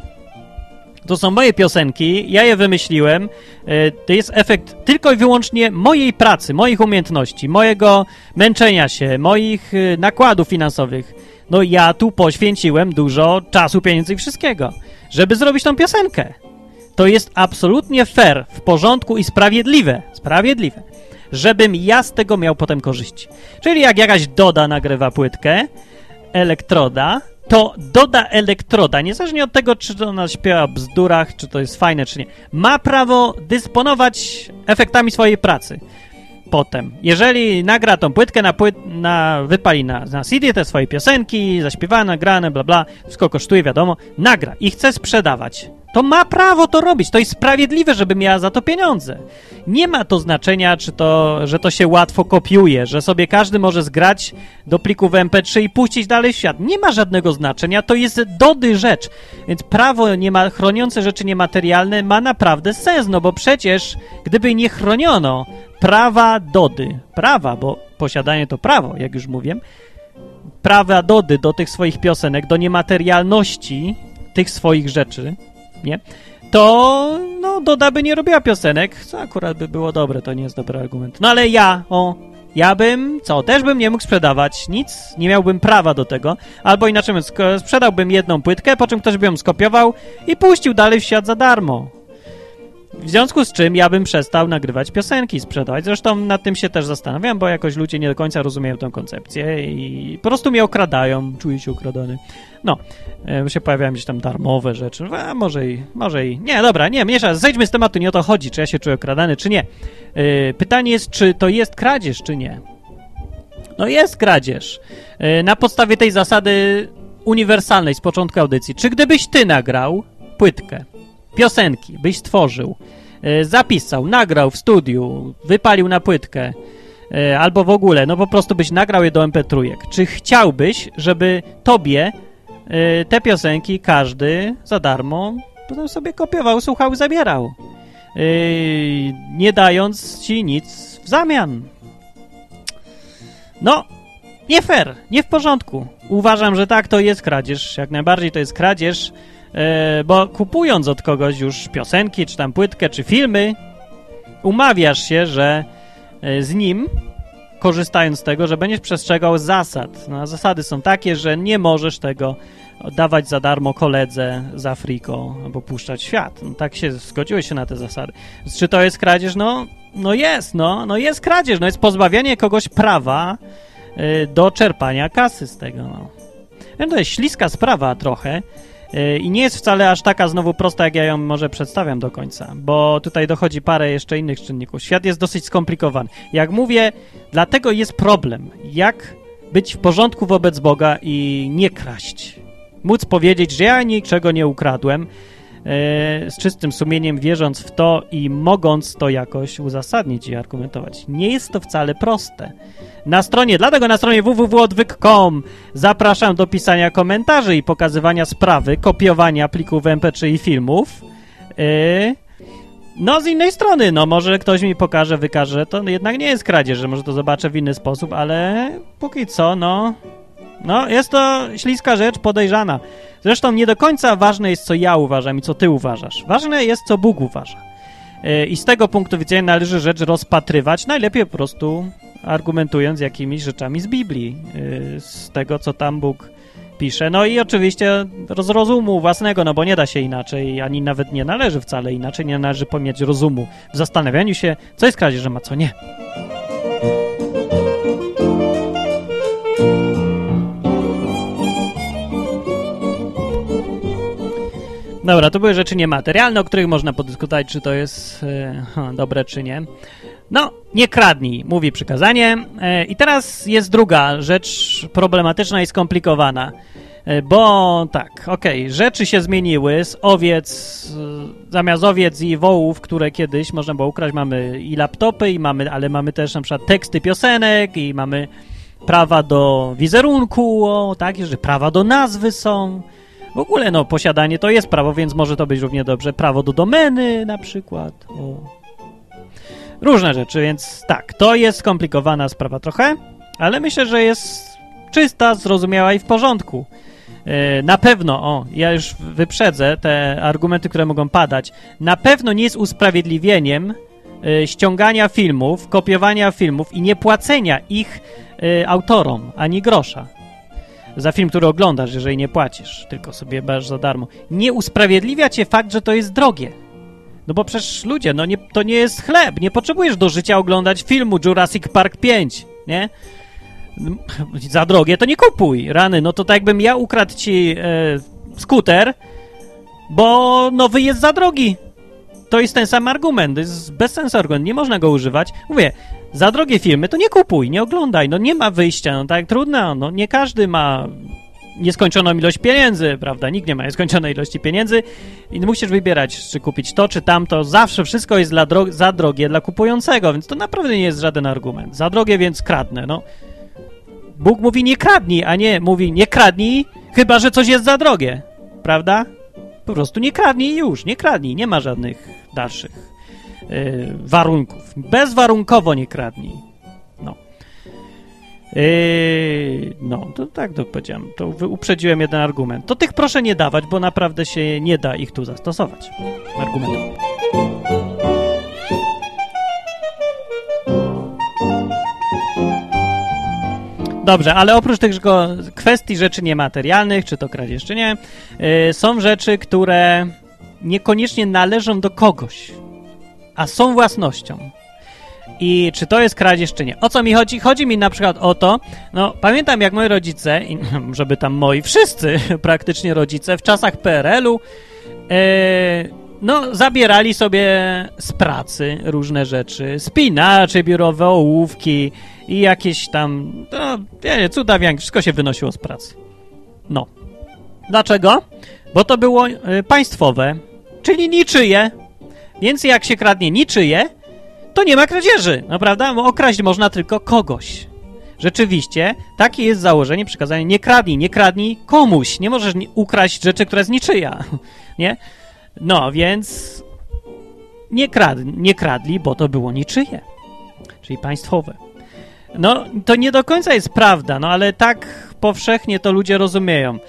To są moje piosenki, ja je wymyśliłem. Y, to jest efekt tylko i wyłącznie mojej pracy, moich umiejętności, mojego męczenia się, moich y, nakładów finansowych no ja tu poświęciłem dużo czasu, pieniędzy i wszystkiego, żeby zrobić tą piosenkę. To jest absolutnie fair, w porządku i sprawiedliwe, sprawiedliwe, żebym ja z tego miał potem korzyści. Czyli jak jakaś Doda nagrywa płytkę, elektroda, to Doda elektroda, niezależnie od tego, czy ona śpiewa bzdurach, czy to jest fajne, czy nie, ma prawo dysponować efektami swojej pracy potem. Jeżeli nagra tą płytkę na, płyt, na wypali na, na CD te swoje piosenki, zaśpiewane, nagrane, bla bla, wszystko kosztuje, wiadomo, nagra i chce sprzedawać, to ma prawo to robić. To jest sprawiedliwe, żeby miała za to pieniądze. Nie ma to znaczenia, czy to, że to się łatwo kopiuje, że sobie każdy może zgrać do plików MP3 i puścić dalej w świat. Nie ma żadnego znaczenia, to jest dody rzecz. Więc prawo nie ma, chroniące rzeczy niematerialne ma naprawdę sens, no bo przecież gdyby nie chroniono prawa Dody, prawa, bo posiadanie to prawo, jak już mówiłem, prawa Dody do tych swoich piosenek, do niematerialności tych swoich rzeczy, nie? To, no, Doda by nie robiła piosenek, co akurat by było dobre, to nie jest dobry argument. No ale ja, o, ja bym, co, też bym nie mógł sprzedawać nic, nie miałbym prawa do tego, albo inaczej sprzedałbym jedną płytkę, po czym ktoś by ją skopiował i puścił dalej w świat za darmo. W związku z czym ja bym przestał nagrywać piosenki, sprzedawać. Zresztą nad tym się też zastanawiam, bo jakoś ludzie nie do końca rozumieją tę koncepcję i po prostu mnie okradają, czuję się okradany. No, się pojawiają gdzieś tam darmowe rzeczy, a może i, może i... Nie, dobra, nie, mniejsza, zejdźmy z tematu, nie o to chodzi, czy ja się czuję okradany, czy nie. E, pytanie jest, czy to jest kradzież, czy nie. No jest kradzież. E, na podstawie tej zasady uniwersalnej z początku audycji. Czy gdybyś ty nagrał płytkę, piosenki byś stworzył, e, zapisał, nagrał w studiu, wypalił na płytkę, e, albo w ogóle, no po prostu byś nagrał je do MP3. Czy chciałbyś, żeby tobie e, te piosenki każdy za darmo potem sobie kopiował, słuchał, zabierał, nie dając ci nic w zamian? No, nie fair, nie w porządku. Uważam, że tak, to jest kradzież. Jak najbardziej to jest kradzież. E, bo kupując od kogoś już piosenki, czy tam płytkę, czy filmy, umawiasz się, że e, z nim, korzystając z tego, że będziesz przestrzegał zasad. No, zasady są takie, że nie możesz tego dawać za darmo koledze z Afriko albo puszczać świat. No, tak się zgodziłeś się na te zasady. Czy to jest kradzież? No, no jest, no, no jest kradzież, no jest pozbawianie kogoś prawa y, do czerpania kasy z tego, no. Wiem, to jest śliska sprawa trochę, I nie jest wcale aż taka znowu prosta, jak ja ją może przedstawiam do końca, bo tutaj dochodzi parę jeszcze innych czynników. Świat jest dosyć skomplikowany. Jak mówię, dlatego jest problem. Jak być w porządku wobec Boga i nie kraść. Móc powiedzieć, że ja niczego nie ukradłem, z czystym sumieniem, wierząc w to i mogąc to jakoś uzasadnić i argumentować. Nie jest to wcale proste. Na stronie, dlatego na stronie www.odwyk.com zapraszam do pisania komentarzy i pokazywania sprawy, kopiowania plików MP3 i filmów. Yy, no, z innej strony, no może ktoś mi pokaże, wykaże, to jednak nie jest kradzież, że może to zobaczę w inny sposób, ale póki co, no, no, jest to śliska rzecz, podejrzana. Zresztą nie do końca ważne jest, co ja uważam i co ty uważasz. Ważne jest, co Bóg uważa. Yy, I z tego punktu widzenia należy rzecz rozpatrywać, najlepiej po prostu argumentując jakimiś rzeczami z Biblii, yy, z tego, co tam Bóg pisze. No i oczywiście z rozumu własnego, no bo nie da się inaczej, ani nawet nie należy wcale inaczej, nie należy pomijać rozumu w zastanawianiu się, co jest kradzieżem, a co nie. Dobra, to były rzeczy niematerialne, o których można podyskutować, czy to jest e, dobre, czy nie. No, nie kradnij, mówi przykazanie. E, I teraz jest druga rzecz problematyczna i skomplikowana. E, bo tak, okej, okay, rzeczy się zmieniły z owiec, zamiast owiec i wołów, które kiedyś można było ukraść, mamy i laptopy, i mamy, ale mamy też na przykład teksty piosenek i mamy prawa do wizerunku, o, tak, że prawa do nazwy są. W ogóle, no, posiadanie to jest prawo, więc może to być równie dobrze prawo do domeny na przykład. O. Różne rzeczy, więc tak, to jest skomplikowana sprawa trochę, ale myślę, że jest czysta, zrozumiała i w porządku. E, na pewno, o, ja już wyprzedzę te argumenty, które mogą padać. Na pewno nie jest usprawiedliwieniem e, ściągania filmów, kopiowania filmów i nie płacenia ich e, autorom ani grosza za film, który oglądasz, jeżeli nie płacisz, tylko sobie masz za darmo. Nie usprawiedliwia cię fakt, że to jest drogie. No bo przecież ludzie, no nie, to nie jest chleb. Nie potrzebujesz do życia oglądać filmu Jurassic Park 5, nie? Za drogie to nie kupuj. Rany, no to tak jakbym ja ukradł ci e, skuter, bo nowy jest za drogi. To jest ten sam argument, to jest bez sensu argument, nie można go używać. Mówię, za drogie filmy to nie kupuj, nie oglądaj, no nie ma wyjścia, no tak trudno, no nie każdy ma nieskończoną ilość pieniędzy, prawda? Nikt nie ma nieskończonej ilości pieniędzy i musisz wybierać, czy kupić to, czy tamto. Zawsze wszystko jest dro za drogie dla kupującego, więc to naprawdę nie jest żaden argument. Za drogie, więc kradnę, no. Bóg mówi nie kradnij, a nie mówi nie kradnij, chyba że coś jest za drogie, prawda? Po prostu nie kradnij już, nie kradnij, nie ma żadnych dalszych yy, warunków. Bezwarunkowo nie kradnij. No. Yy, no, to tak to powiedziałem. To uprzedziłem jeden argument. To tych proszę nie dawać, bo naprawdę się nie da ich tu zastosować. Argumentów. Dobrze, ale oprócz tych kwestii rzeczy niematerialnych, czy to kradzież, czy nie, yy, są rzeczy, które niekoniecznie należą do kogoś, a są własnością. I czy to jest kradzież, czy nie. O co mi chodzi? Chodzi mi na przykład o to, no pamiętam jak moi rodzice, żeby tam moi wszyscy praktycznie rodzice w czasach PRL-u, yy, no zabierali sobie z pracy różne rzeczy, spinacze biurowe, ołówki i jakieś tam, no nie, cuda wszystko się wynosiło z pracy. No. Dlaczego? Bo to było y, państwowe, czyli niczyje. Więc jak się kradnie niczyje, to nie ma kradzieży, no prawda? Bo okraść można tylko kogoś. Rzeczywiście, takie jest założenie, przykazanie, nie kradnij, nie kradnij komuś. Nie możesz ukraść rzeczy, która jest niczyja, nie? No, więc nie, krad, nie kradli, bo to było niczyje, czyli państwowe. No, to nie do końca jest prawda, no ale tak powszechnie to ludzie rozumieją.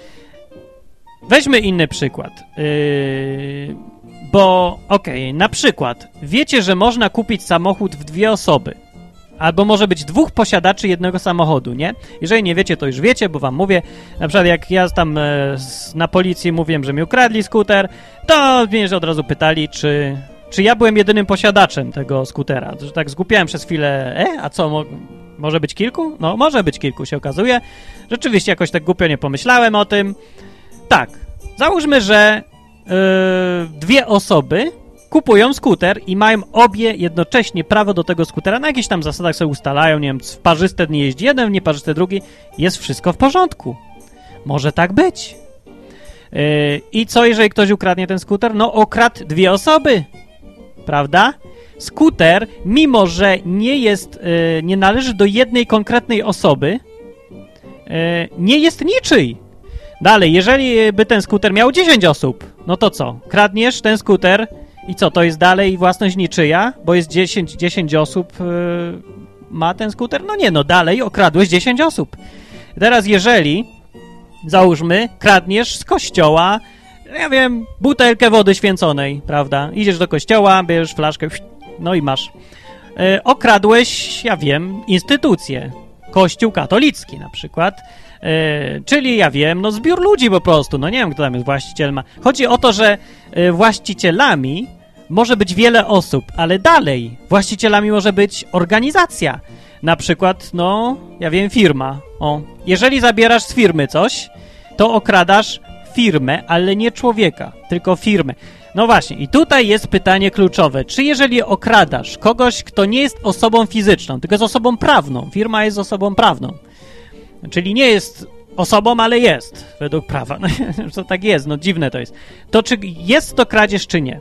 Weźmy inny przykład. Yy, bo, okej, okay, na przykład, wiecie, że można kupić samochód w dwie osoby. Albo może być dwóch posiadaczy jednego samochodu, nie? Jeżeli nie wiecie, to już wiecie, bo wam mówię. Na przykład jak ja tam e, na policji mówiłem, że mi ukradli skuter, to mnie od razu pytali, czy, czy ja byłem jedynym posiadaczem tego skutera. Że tak zgupiałem przez chwilę, e, a co, mo może być kilku? No, może być kilku, się okazuje. Rzeczywiście jakoś tak głupio nie pomyślałem o tym. Tak, Załóżmy, że yy, dwie osoby kupują skuter i mają obie jednocześnie prawo do tego skutera. Na jakichś tam zasadach sobie ustalają, nie wiem, w parzyste dni jeździ jeden, w nieparzyste drugi. Jest wszystko w porządku. Może tak być. Yy, I co, jeżeli ktoś ukradnie ten skuter? No, okradł dwie osoby. Prawda? Skuter, mimo że nie jest, yy, nie należy do jednej konkretnej osoby, yy, nie jest niczyj. Dalej, jeżeli by ten skuter miał 10 osób, no to co? Kradniesz ten skuter i co, to jest dalej własność niczyja? Bo jest 10, 10 osób yy, ma ten skuter? No nie, no dalej okradłeś 10 osób. Teraz jeżeli, załóżmy, kradniesz z kościoła, ja wiem, butelkę wody święconej, prawda? Idziesz do kościoła, bierzesz flaszkę, no i masz. Yy, okradłeś, ja wiem, instytucję. Kościół katolicki na przykład. Yy, czyli ja wiem, no zbiór ludzi po prostu, no nie wiem kto tam jest właścicielem. Chodzi o to, że yy, właścicielami może być wiele osób, ale dalej właścicielami może być organizacja. Na przykład, no, ja wiem, firma. O, jeżeli zabierasz z firmy coś, to okradasz firmę, ale nie człowieka, tylko firmę. No właśnie, i tutaj jest pytanie kluczowe. Czy jeżeli okradasz kogoś, kto nie jest osobą fizyczną, tylko jest osobą prawną, firma jest osobą prawną, czyli nie jest osobą, ale jest według prawa, no to tak jest, no dziwne to jest, to czy jest to kradzież, czy nie?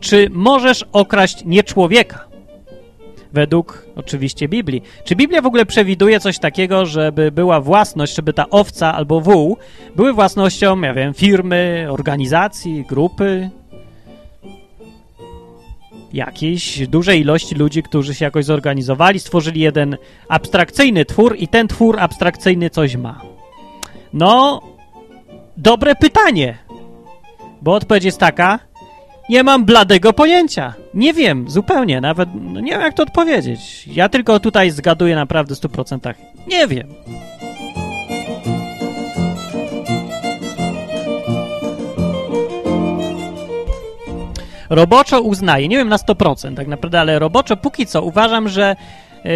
Czy możesz okraść nie człowieka? Według oczywiście Biblii. Czy Biblia w ogóle przewiduje coś takiego, żeby była własność, żeby ta owca albo wół były własnością, ja wiem, firmy, organizacji, grupy? Jakiejś dużej ilości ludzi, którzy się jakoś zorganizowali, stworzyli jeden abstrakcyjny twór i ten twór abstrakcyjny coś ma. No, dobre pytanie. Bo odpowiedź jest taka, nie mam bladego pojęcia. Nie wiem, zupełnie, nawet no nie wiem jak to odpowiedzieć. Ja tylko tutaj zgaduję naprawdę w 100%. Nie wiem. Roboczo uznaję, nie wiem na 100% tak naprawdę, ale roboczo póki co uważam, że yy,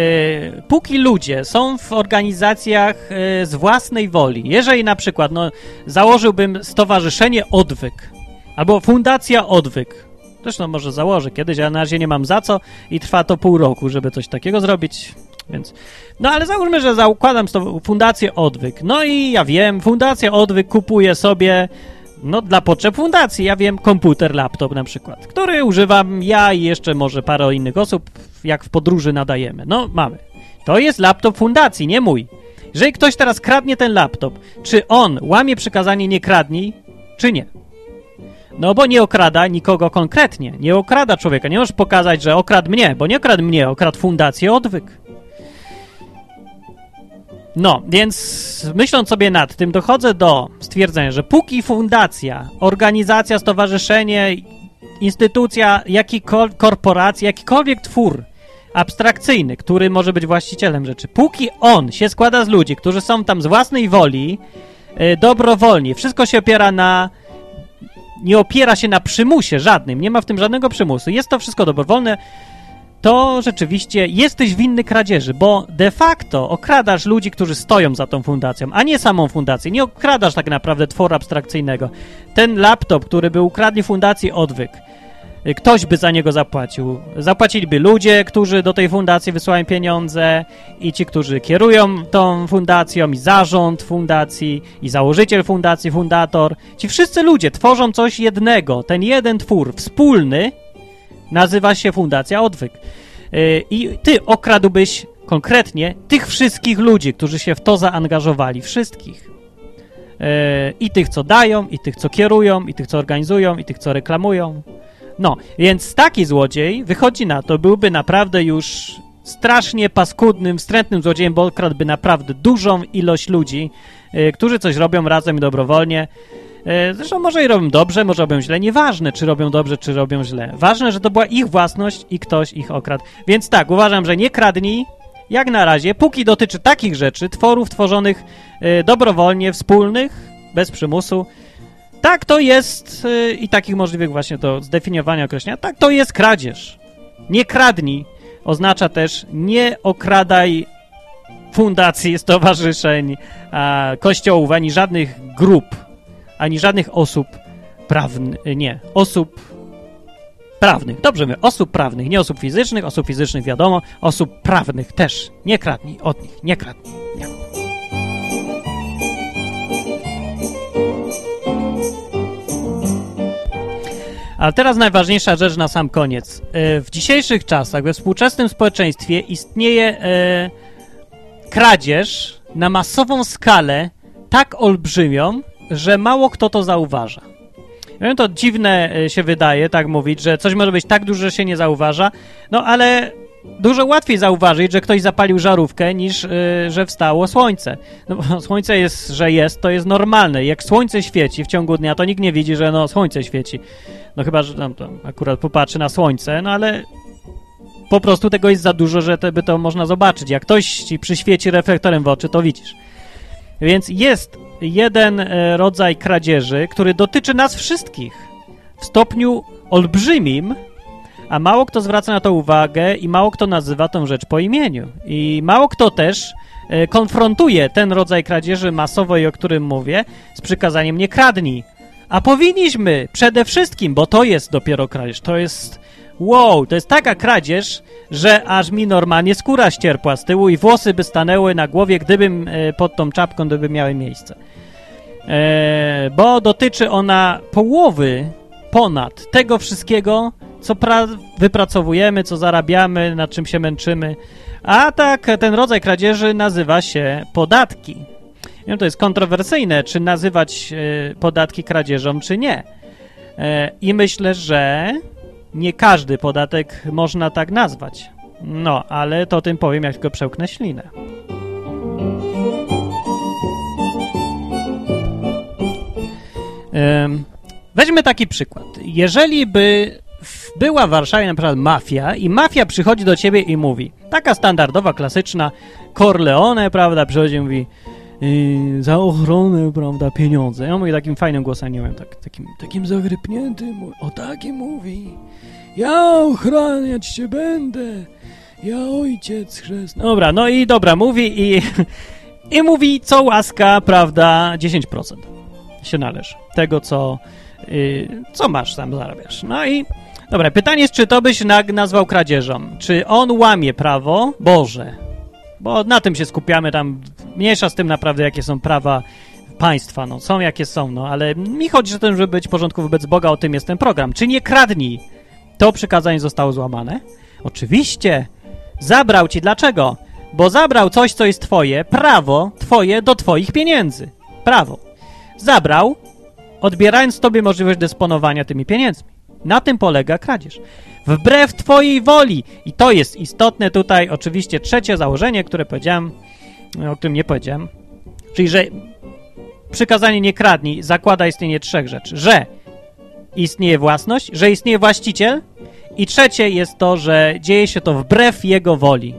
póki ludzie są w organizacjach yy, z własnej woli, jeżeli na przykład no, założyłbym stowarzyszenie Odwyk, Albo Fundacja Odwyk. Zresztą może założę kiedyś, a na razie nie mam za co i trwa to pół roku, żeby coś takiego zrobić, więc... No ale załóżmy, że zakładam Fundację Odwyk. No i ja wiem, Fundacja Odwyk kupuje sobie, no dla potrzeb fundacji, ja wiem, komputer, laptop na przykład, który używam ja i jeszcze może parę innych osób, jak w podróży nadajemy. No, mamy. To jest laptop fundacji, nie mój. Jeżeli ktoś teraz kradnie ten laptop, czy on łamie przykazanie nie kradnij, czy nie? No bo nie okrada nikogo konkretnie, nie okrada człowieka. Nie możesz pokazać, że okradł mnie, bo nie okradł mnie, okradł fundację odwyk. No, więc myśląc sobie nad tym, dochodzę do stwierdzenia, że póki fundacja, organizacja, stowarzyszenie, instytucja, jakikolwiek korporacja, jakikolwiek twór abstrakcyjny, który może być właścicielem rzeczy, póki on się składa z ludzi, którzy są tam z własnej woli, yy, dobrowolnie, wszystko się opiera na nie opiera się na przymusie żadnym, nie ma w tym żadnego przymusu, jest to wszystko dobrowolne, to rzeczywiście jesteś winny kradzieży, bo de facto okradasz ludzi, którzy stoją za tą fundacją, a nie samą fundację. Nie okradasz tak naprawdę tworu abstrakcyjnego. Ten laptop, który by ukradli fundacji Odwyk, ktoś by za niego zapłacił. Zapłaciliby ludzie, którzy do tej fundacji wysyłają pieniądze i ci, którzy kierują tą fundacją i zarząd fundacji i założyciel fundacji, fundator. Ci wszyscy ludzie tworzą coś jednego. Ten jeden twór wspólny nazywa się Fundacja Odwyk. Y, I ty okradłbyś konkretnie tych wszystkich ludzi, którzy się w to zaangażowali. Wszystkich. Y, I tych, co dają, i tych, co kierują, i tych, co organizują, i tych, co reklamują. No, więc taki złodziej wychodzi na to, byłby naprawdę już strasznie paskudnym, wstrętnym złodziejem, bo okradłby naprawdę dużą ilość ludzi, yy, którzy coś robią razem i dobrowolnie. Yy, zresztą może i robią dobrze, może robią źle. Nieważne, czy robią dobrze, czy robią źle. Ważne, że to była ich własność i ktoś ich okradł. Więc tak, uważam, że nie kradnij, jak na razie, póki dotyczy takich rzeczy, tworów tworzonych yy, dobrowolnie, wspólnych, bez przymusu, tak, to jest yy, i takich możliwych właśnie to zdefiniowania określenia, tak, to jest kradzież. Nie kradnij oznacza też nie okradaj fundacji, stowarzyszeń, kościołów, ani żadnych grup ani żadnych osób prawnych, nie, osób prawnych. Dobrze mówię, osób prawnych, nie osób fizycznych, osób fizycznych wiadomo, osób prawnych też. Nie kradnij od nich, nie kradnij. Nie. Ale teraz najważniejsza rzecz na sam koniec. E, w dzisiejszych czasach, we współczesnym społeczeństwie istnieje e, kradzież na masową skalę tak olbrzymią, że mało kto to zauważa. wiem, to dziwne e, się wydaje, tak mówić, że coś może być tak duże, że się nie zauważa, no ale dużo łatwiej zauważyć, że ktoś zapalił żarówkę, niż yy, że wstało słońce. No bo słońce jest, że jest, to jest normalne. Jak słońce świeci w ciągu dnia, to nikt nie widzi, że no słońce świeci. No chyba, że tam, tam akurat popatrzy na słońce, no ale po prostu tego jest za dużo, że to, by to można zobaczyć. Jak ktoś ci przyświeci reflektorem w oczy, to widzisz. Więc jest jeden e, rodzaj kradzieży, który dotyczy nas wszystkich w stopniu olbrzymim, a mało kto zwraca na to uwagę i mało kto nazywa tą rzecz po imieniu. I mało kto też e, konfrontuje ten rodzaj kradzieży masowej, o którym mówię, z przykazaniem nie kradnij. A powinniśmy przede wszystkim, bo to jest dopiero kradzież, to jest wow, to jest taka kradzież, że aż mi normalnie skóra ścierpła z tyłu i włosy by stanęły na głowie, gdybym e, pod tą czapką, gdyby miały miejsce. E, bo dotyczy ona połowy ponad tego wszystkiego, co wypracowujemy, co zarabiamy, nad czym się męczymy. A tak, ten rodzaj kradzieży nazywa się podatki. Wiem, to jest kontrowersyjne, czy nazywać e, podatki kradzieżą, czy nie. E, I myślę, że nie każdy podatek można tak nazwać. No, ale to tym powiem, jak tylko przełknę ślinę. Weźmy taki przykład. Jeżeli by była w Warszawie na przykład mafia i mafia przychodzi do ciebie i mówi, taka standardowa, klasyczna Corleone, prawda, przychodzi i mówi za ochronę, prawda, pieniądze. Ja mówię takim fajnym głosem, nie wiem, tak, takim, takim zagrypniętym, o takim mówi. Ja ochraniać cię będę, ja ojciec chrzestny. Dobra, no i dobra, mówi i, i mówi, co łaska, prawda, 10% się należy. Tego, co, yy, co masz tam zarabiasz. No i Dobra, pytanie jest, czy to byś nazwał kradzieżą? Czy on łamie prawo Boże? Bo na tym się skupiamy, tam mniejsza z tym naprawdę, jakie są prawa państwa, no są jakie są, no ale mi chodzi o to, żeby być w porządku wobec Boga, o tym jest ten program. Czy nie kradnij? To przykazanie zostało złamane? Oczywiście. Zabrał ci. Dlaczego? Bo zabrał coś, co jest twoje, prawo twoje do twoich pieniędzy. Prawo. Zabrał, odbierając tobie możliwość dysponowania tymi pieniędzmi. Na tym polega kradzież. Wbrew twojej woli. I to jest istotne tutaj, oczywiście trzecie założenie, które powiedziałem, o którym nie powiedziałem, czyli, że przykazanie nie kradnij zakłada istnienie trzech rzeczy. Że istnieje własność, że istnieje właściciel i trzecie jest to, że dzieje się to wbrew jego woli.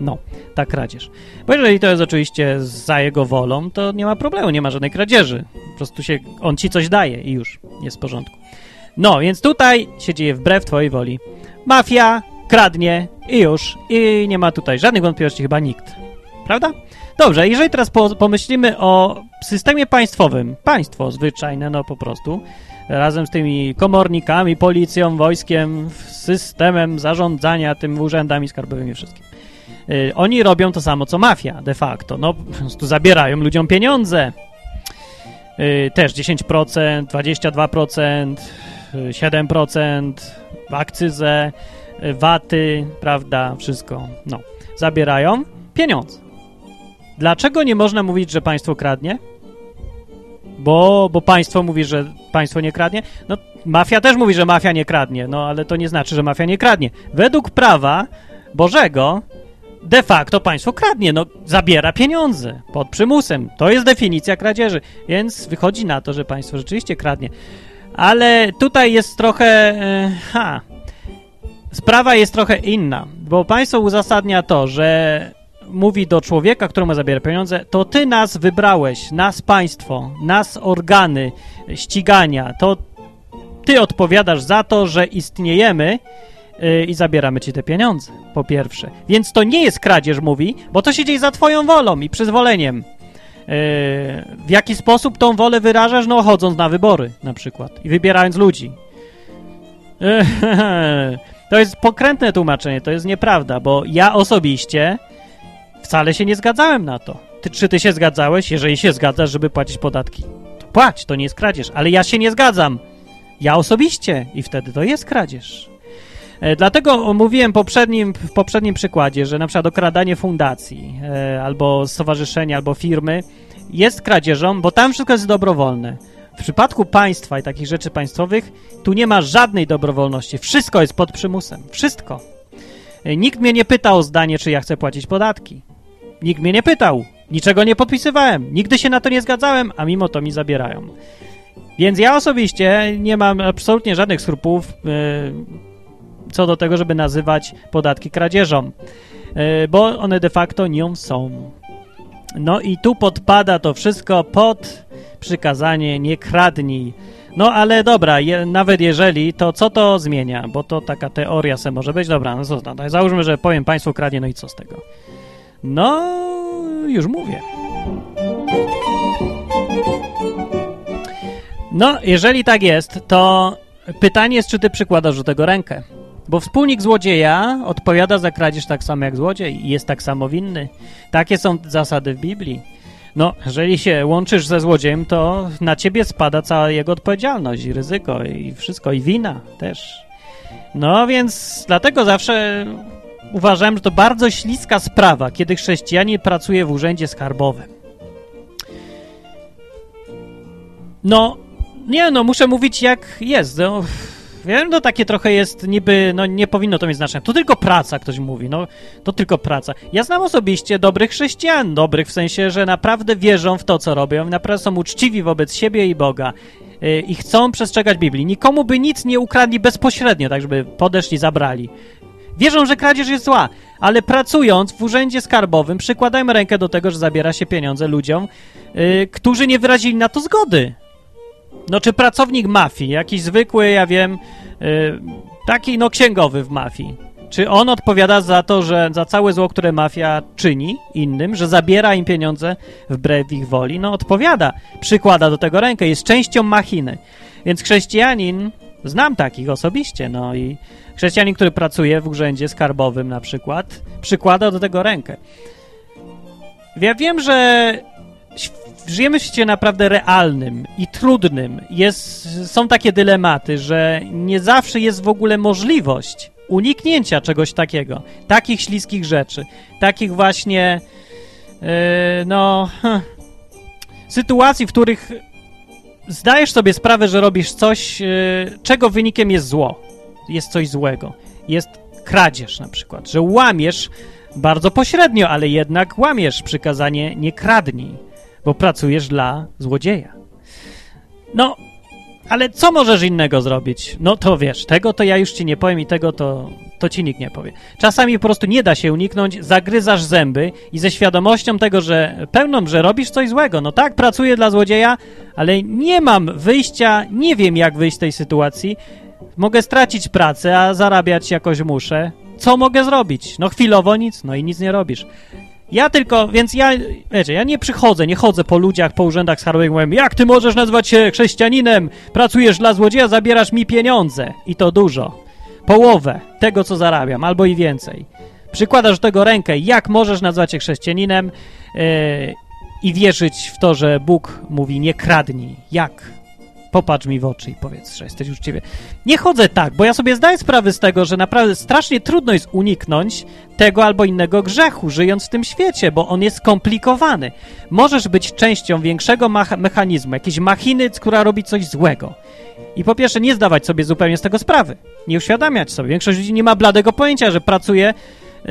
No, ta kradzież. Bo jeżeli to jest oczywiście za jego wolą, to nie ma problemu, nie ma żadnej kradzieży. Po prostu się, on ci coś daje i już jest w porządku. No, więc tutaj się dzieje wbrew twojej woli. Mafia kradnie i już. I nie ma tutaj żadnych wątpliwości chyba nikt. Prawda? Dobrze, jeżeli teraz po, pomyślimy o systemie państwowym, państwo zwyczajne, no po prostu, razem z tymi komornikami, policją, wojskiem, systemem zarządzania tym urzędami skarbowymi wszystkim. Yy, oni robią to samo co mafia de facto. No, po prostu zabierają ludziom pieniądze. Yy, też 10%, 22%, 7%, akcyzę, waty, prawda, wszystko, no, zabierają pieniądze. Dlaczego nie można mówić, że państwo kradnie? Bo, bo państwo mówi, że państwo nie kradnie? No, mafia też mówi, że mafia nie kradnie, no ale to nie znaczy, że mafia nie kradnie. Według prawa Bożego de facto państwo kradnie, no zabiera pieniądze pod przymusem. To jest definicja kradzieży, więc wychodzi na to, że państwo rzeczywiście kradnie. Ale tutaj jest trochę... E, ha... Sprawa jest trochę inna, bo państwo uzasadnia to, że mówi do człowieka, któremu zabiera pieniądze, to ty nas wybrałeś, nas państwo, nas organy ścigania, to ty odpowiadasz za to, że istniejemy yy, i zabieramy ci te pieniądze, po pierwsze. Więc to nie jest kradzież, mówi, bo to się dzieje za twoją wolą i przyzwoleniem. w jaki sposób tą wolę wyrażasz? No chodząc na wybory na przykład i wybierając ludzi. To jest pokrętne tłumaczenie, to jest nieprawda, bo ja osobiście wcale się nie zgadzałem na to. Ty, czy ty się zgadzałeś? Jeżeli się zgadzasz, żeby płacić podatki, to płać, to nie jest kradzież. Ale ja się nie zgadzam. Ja osobiście i wtedy to jest kradzież. E, dlatego mówiłem poprzednim, w poprzednim przykładzie, że na przykład okradanie fundacji e, albo stowarzyszenia, albo firmy jest kradzieżą, bo tam wszystko jest dobrowolne. W przypadku państwa i takich rzeczy państwowych tu nie ma żadnej dobrowolności. Wszystko jest pod przymusem. Wszystko. E, nikt mnie nie pytał o zdanie, czy ja chcę płacić podatki. Nikt mnie nie pytał. Niczego nie podpisywałem. Nigdy się na to nie zgadzałem, a mimo to mi zabierają. Więc ja osobiście nie mam absolutnie żadnych skrupułów yy, co do tego, żeby nazywać podatki kradzieżą, yy, bo one de facto nią są. No i tu podpada to wszystko pod przykazanie nie kradnij. No ale dobra, je, nawet jeżeli, to co to zmienia? Bo to taka teoria se może być. Dobra, no co tam, załóżmy, że powiem państwu kradnie, no i co z tego? No, już mówię. No, jeżeli tak jest, to pytanie jest, czy ty przykładasz do tego rękę. Bo wspólnik złodzieja odpowiada za kradzież tak samo jak złodziej i jest tak samo winny. Takie są zasady w Biblii. No, jeżeli się łączysz ze złodziejem, to na ciebie spada cała jego odpowiedzialność i ryzyko i wszystko, i wina też. No więc dlatego zawsze uważałem, że to bardzo śliska sprawa, kiedy chrześcijanin pracuje w urzędzie skarbowym. No, nie no, muszę mówić jak jest. No, wiem, no takie trochę jest niby, no nie powinno to mieć znaczenia. To tylko praca, ktoś mówi, no to tylko praca. Ja znam osobiście dobrych chrześcijan, dobrych w sensie, że naprawdę wierzą w to, co robią, naprawdę są uczciwi wobec siebie i Boga yy, i chcą przestrzegać Biblii. Nikomu by nic nie ukradli bezpośrednio, tak żeby podeszli, zabrali. Wierzą, że kradzież jest zła, ale pracując w urzędzie skarbowym przykładają rękę do tego, że zabiera się pieniądze ludziom, yy, którzy nie wyrazili na to zgody. No czy pracownik mafii, jakiś zwykły, ja wiem, yy, taki no księgowy w mafii, czy on odpowiada za to, że za całe zło, które mafia czyni innym, że zabiera im pieniądze wbrew ich woli? No odpowiada, przykłada do tego rękę, jest częścią machiny. Więc chrześcijanin, znam takich osobiście, no i chrześcijanin, który pracuje w urzędzie skarbowym na przykład, przykłada do tego rękę. Ja wiem, że żyjemy w świecie naprawdę realnym i trudnym. Jest, są takie dylematy, że nie zawsze jest w ogóle możliwość uniknięcia czegoś takiego, takich śliskich rzeczy, takich właśnie, yy, no, sytuacji, w których zdajesz sobie sprawę, że robisz coś, yy, czego wynikiem jest zło, jest coś złego, jest kradzież na przykład, że łamiesz bardzo pośrednio, ale jednak łamiesz przykazanie nie kradnij bo pracujesz dla złodzieja. No, ale co możesz innego zrobić? No to wiesz, tego to ja już ci nie powiem i tego to, to ci nikt nie powie. Czasami po prostu nie da się uniknąć, zagryzasz zęby i ze świadomością tego, że pełną, że robisz coś złego. No tak, pracuję dla złodzieja, ale nie mam wyjścia, nie wiem jak wyjść z tej sytuacji. Mogę stracić pracę, a zarabiać jakoś muszę. Co mogę zrobić? No chwilowo nic, no i nic nie robisz. Ja tylko, więc ja, wiecie, ja nie przychodzę, nie chodzę po ludziach, po urzędach skarbowych mówię, jak ty możesz nazywać się chrześcijaninem, pracujesz dla złodzieja, zabierasz mi pieniądze i to dużo, połowę tego, co zarabiam, albo i więcej. Przykładasz do tego rękę, jak możesz nazwać się chrześcijaninem yy, i wierzyć w to, że Bóg mówi nie kradnij. Jak? Popatrz mi w oczy i powiedz, że jesteś uczciwy. Nie chodzę tak, bo ja sobie zdaję sprawę z tego, że naprawdę strasznie trudno jest uniknąć tego albo innego grzechu, żyjąc w tym świecie, bo on jest skomplikowany. Możesz być częścią większego mechanizmu, jakiejś machiny, która robi coś złego. I po pierwsze, nie zdawać sobie zupełnie z tego sprawy. Nie uświadamiać sobie. Większość ludzi nie ma bladego pojęcia, że pracuje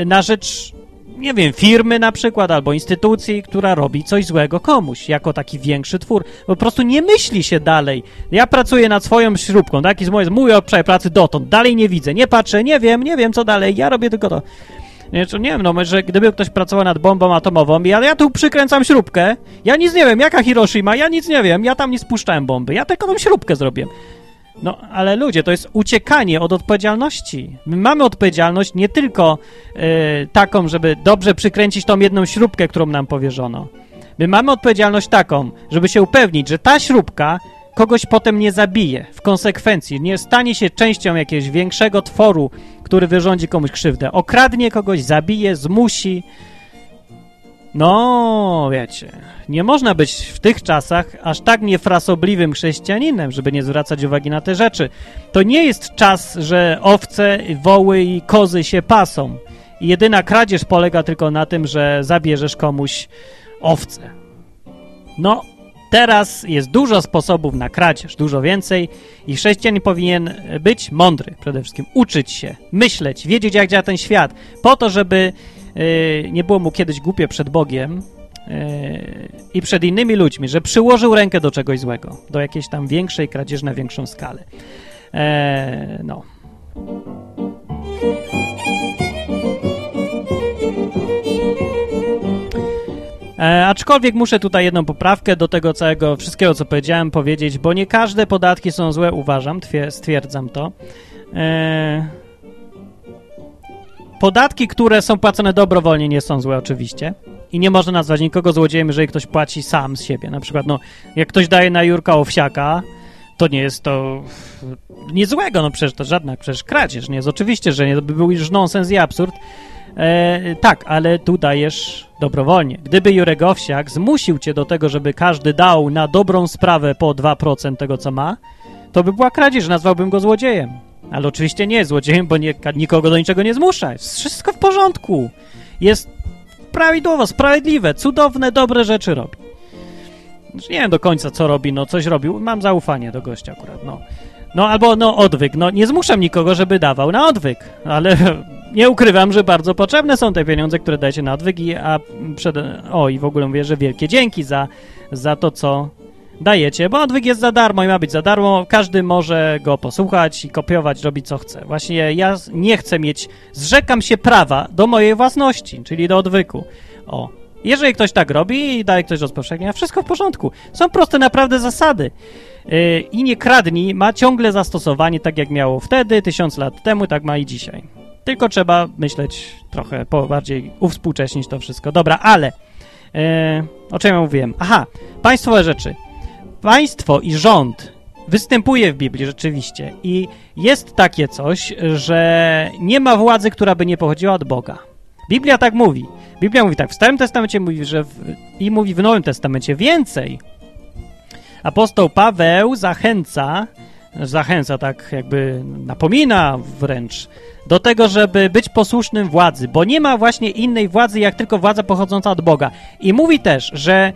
na rzecz nie wiem, firmy na przykład, albo instytucji, która robi coś złego komuś, jako taki większy twór. Po prostu nie myśli się dalej. Ja pracuję nad swoją śrubką, tak? I z mówię o pracy dotąd, dalej nie widzę, nie patrzę, nie wiem, nie wiem co dalej, ja robię tylko to. Nie, nie wiem, no może gdyby ktoś pracował nad bombą atomową, ja, ja tu przykręcam śrubkę, ja nic nie wiem, jaka Hiroshima, ja nic nie wiem, ja tam nie spuszczałem bomby, ja tylko tą śrubkę zrobiłem. No, ale ludzie, to jest uciekanie od odpowiedzialności. My mamy odpowiedzialność nie tylko y, taką, żeby dobrze przykręcić tą jedną śrubkę, którą nam powierzono. My mamy odpowiedzialność taką, żeby się upewnić, że ta śrubka kogoś potem nie zabije w konsekwencji, nie stanie się częścią jakiegoś większego tworu, który wyrządzi komuś krzywdę. Okradnie kogoś, zabije, zmusi. No, wiecie, nie można być w tych czasach aż tak niefrasobliwym chrześcijaninem, żeby nie zwracać uwagi na te rzeczy. To nie jest czas, że owce, woły i kozy się pasą. I jedyna kradzież polega tylko na tym, że zabierzesz komuś owce. No, teraz jest dużo sposobów na kradzież, dużo więcej i chrześcijanin powinien być mądry przede wszystkim, uczyć się, myśleć, wiedzieć jak działa ten świat, po to, żeby nie było mu kiedyś głupie przed Bogiem yy, i przed innymi ludźmi, że przyłożył rękę do czegoś złego, do jakiejś tam większej kradzieży na większą skalę. Yy, no. E, aczkolwiek muszę tutaj jedną poprawkę do tego całego wszystkiego, co powiedziałem, powiedzieć, bo nie każde podatki są złe, uważam, stwierdzam to. E, podatki, które są płacone dobrowolnie, nie są złe oczywiście. I nie można nazwać nikogo złodziejem, jeżeli ktoś płaci sam z siebie. Na przykład, no, jak ktoś daje na Jurka owsiaka, to nie jest to nic złego, no przecież to żadna przecież kradzież, nie jest oczywiście, że nie, to by był już nonsens i absurd, E, tak, ale tu dajesz dobrowolnie. Gdyby Jurek Owsiak zmusił cię do tego, żeby każdy dał na dobrą sprawę po 2% tego, co ma, to by była kradzież, nazwałbym go złodziejem. Ale oczywiście nie jest złodziejem, bo nie, nikogo do niczego nie zmusza. Jest wszystko w porządku. Jest prawidłowo, sprawiedliwe, cudowne, dobre rzeczy robi. Znaczy, nie wiem do końca, co robi, no coś robił. Mam zaufanie do gościa akurat, no. No albo no odwyk. No nie zmuszam nikogo, żeby dawał na odwyk, ale nie ukrywam, że bardzo potrzebne są te pieniądze, które dajecie na odwyk i, a przed, o i w ogóle mówię, że wielkie dzięki za, za to, co dajecie, bo odwyk jest za darmo i ma być za darmo, każdy może go posłuchać i kopiować, robić co chce. Właśnie ja nie chcę mieć, zrzekam się prawa do mojej własności, czyli do odwyku. O, jeżeli ktoś tak robi i daje ktoś rozpowszechnia, wszystko w porządku. Są proste naprawdę zasady. Yy, I nie kradnij ma ciągle zastosowanie tak jak miało wtedy, tysiąc lat temu, tak ma i dzisiaj. Tylko trzeba myśleć trochę po bardziej uwspółcześnić to wszystko. Dobra, ale yy, o czym ja mówiłem? Aha, państwowe rzeczy. Państwo i rząd występuje w Biblii rzeczywiście i jest takie coś, że nie ma władzy, która by nie pochodziła od Boga. Biblia tak mówi. Biblia mówi tak, w Starym Testamencie mówi, że w, i mówi w Nowym Testamencie więcej. Apostoł Paweł zachęca, zachęca tak jakby napomina wręcz do tego, żeby być posłusznym władzy, bo nie ma właśnie innej władzy, jak tylko władza pochodząca od Boga. I mówi też, że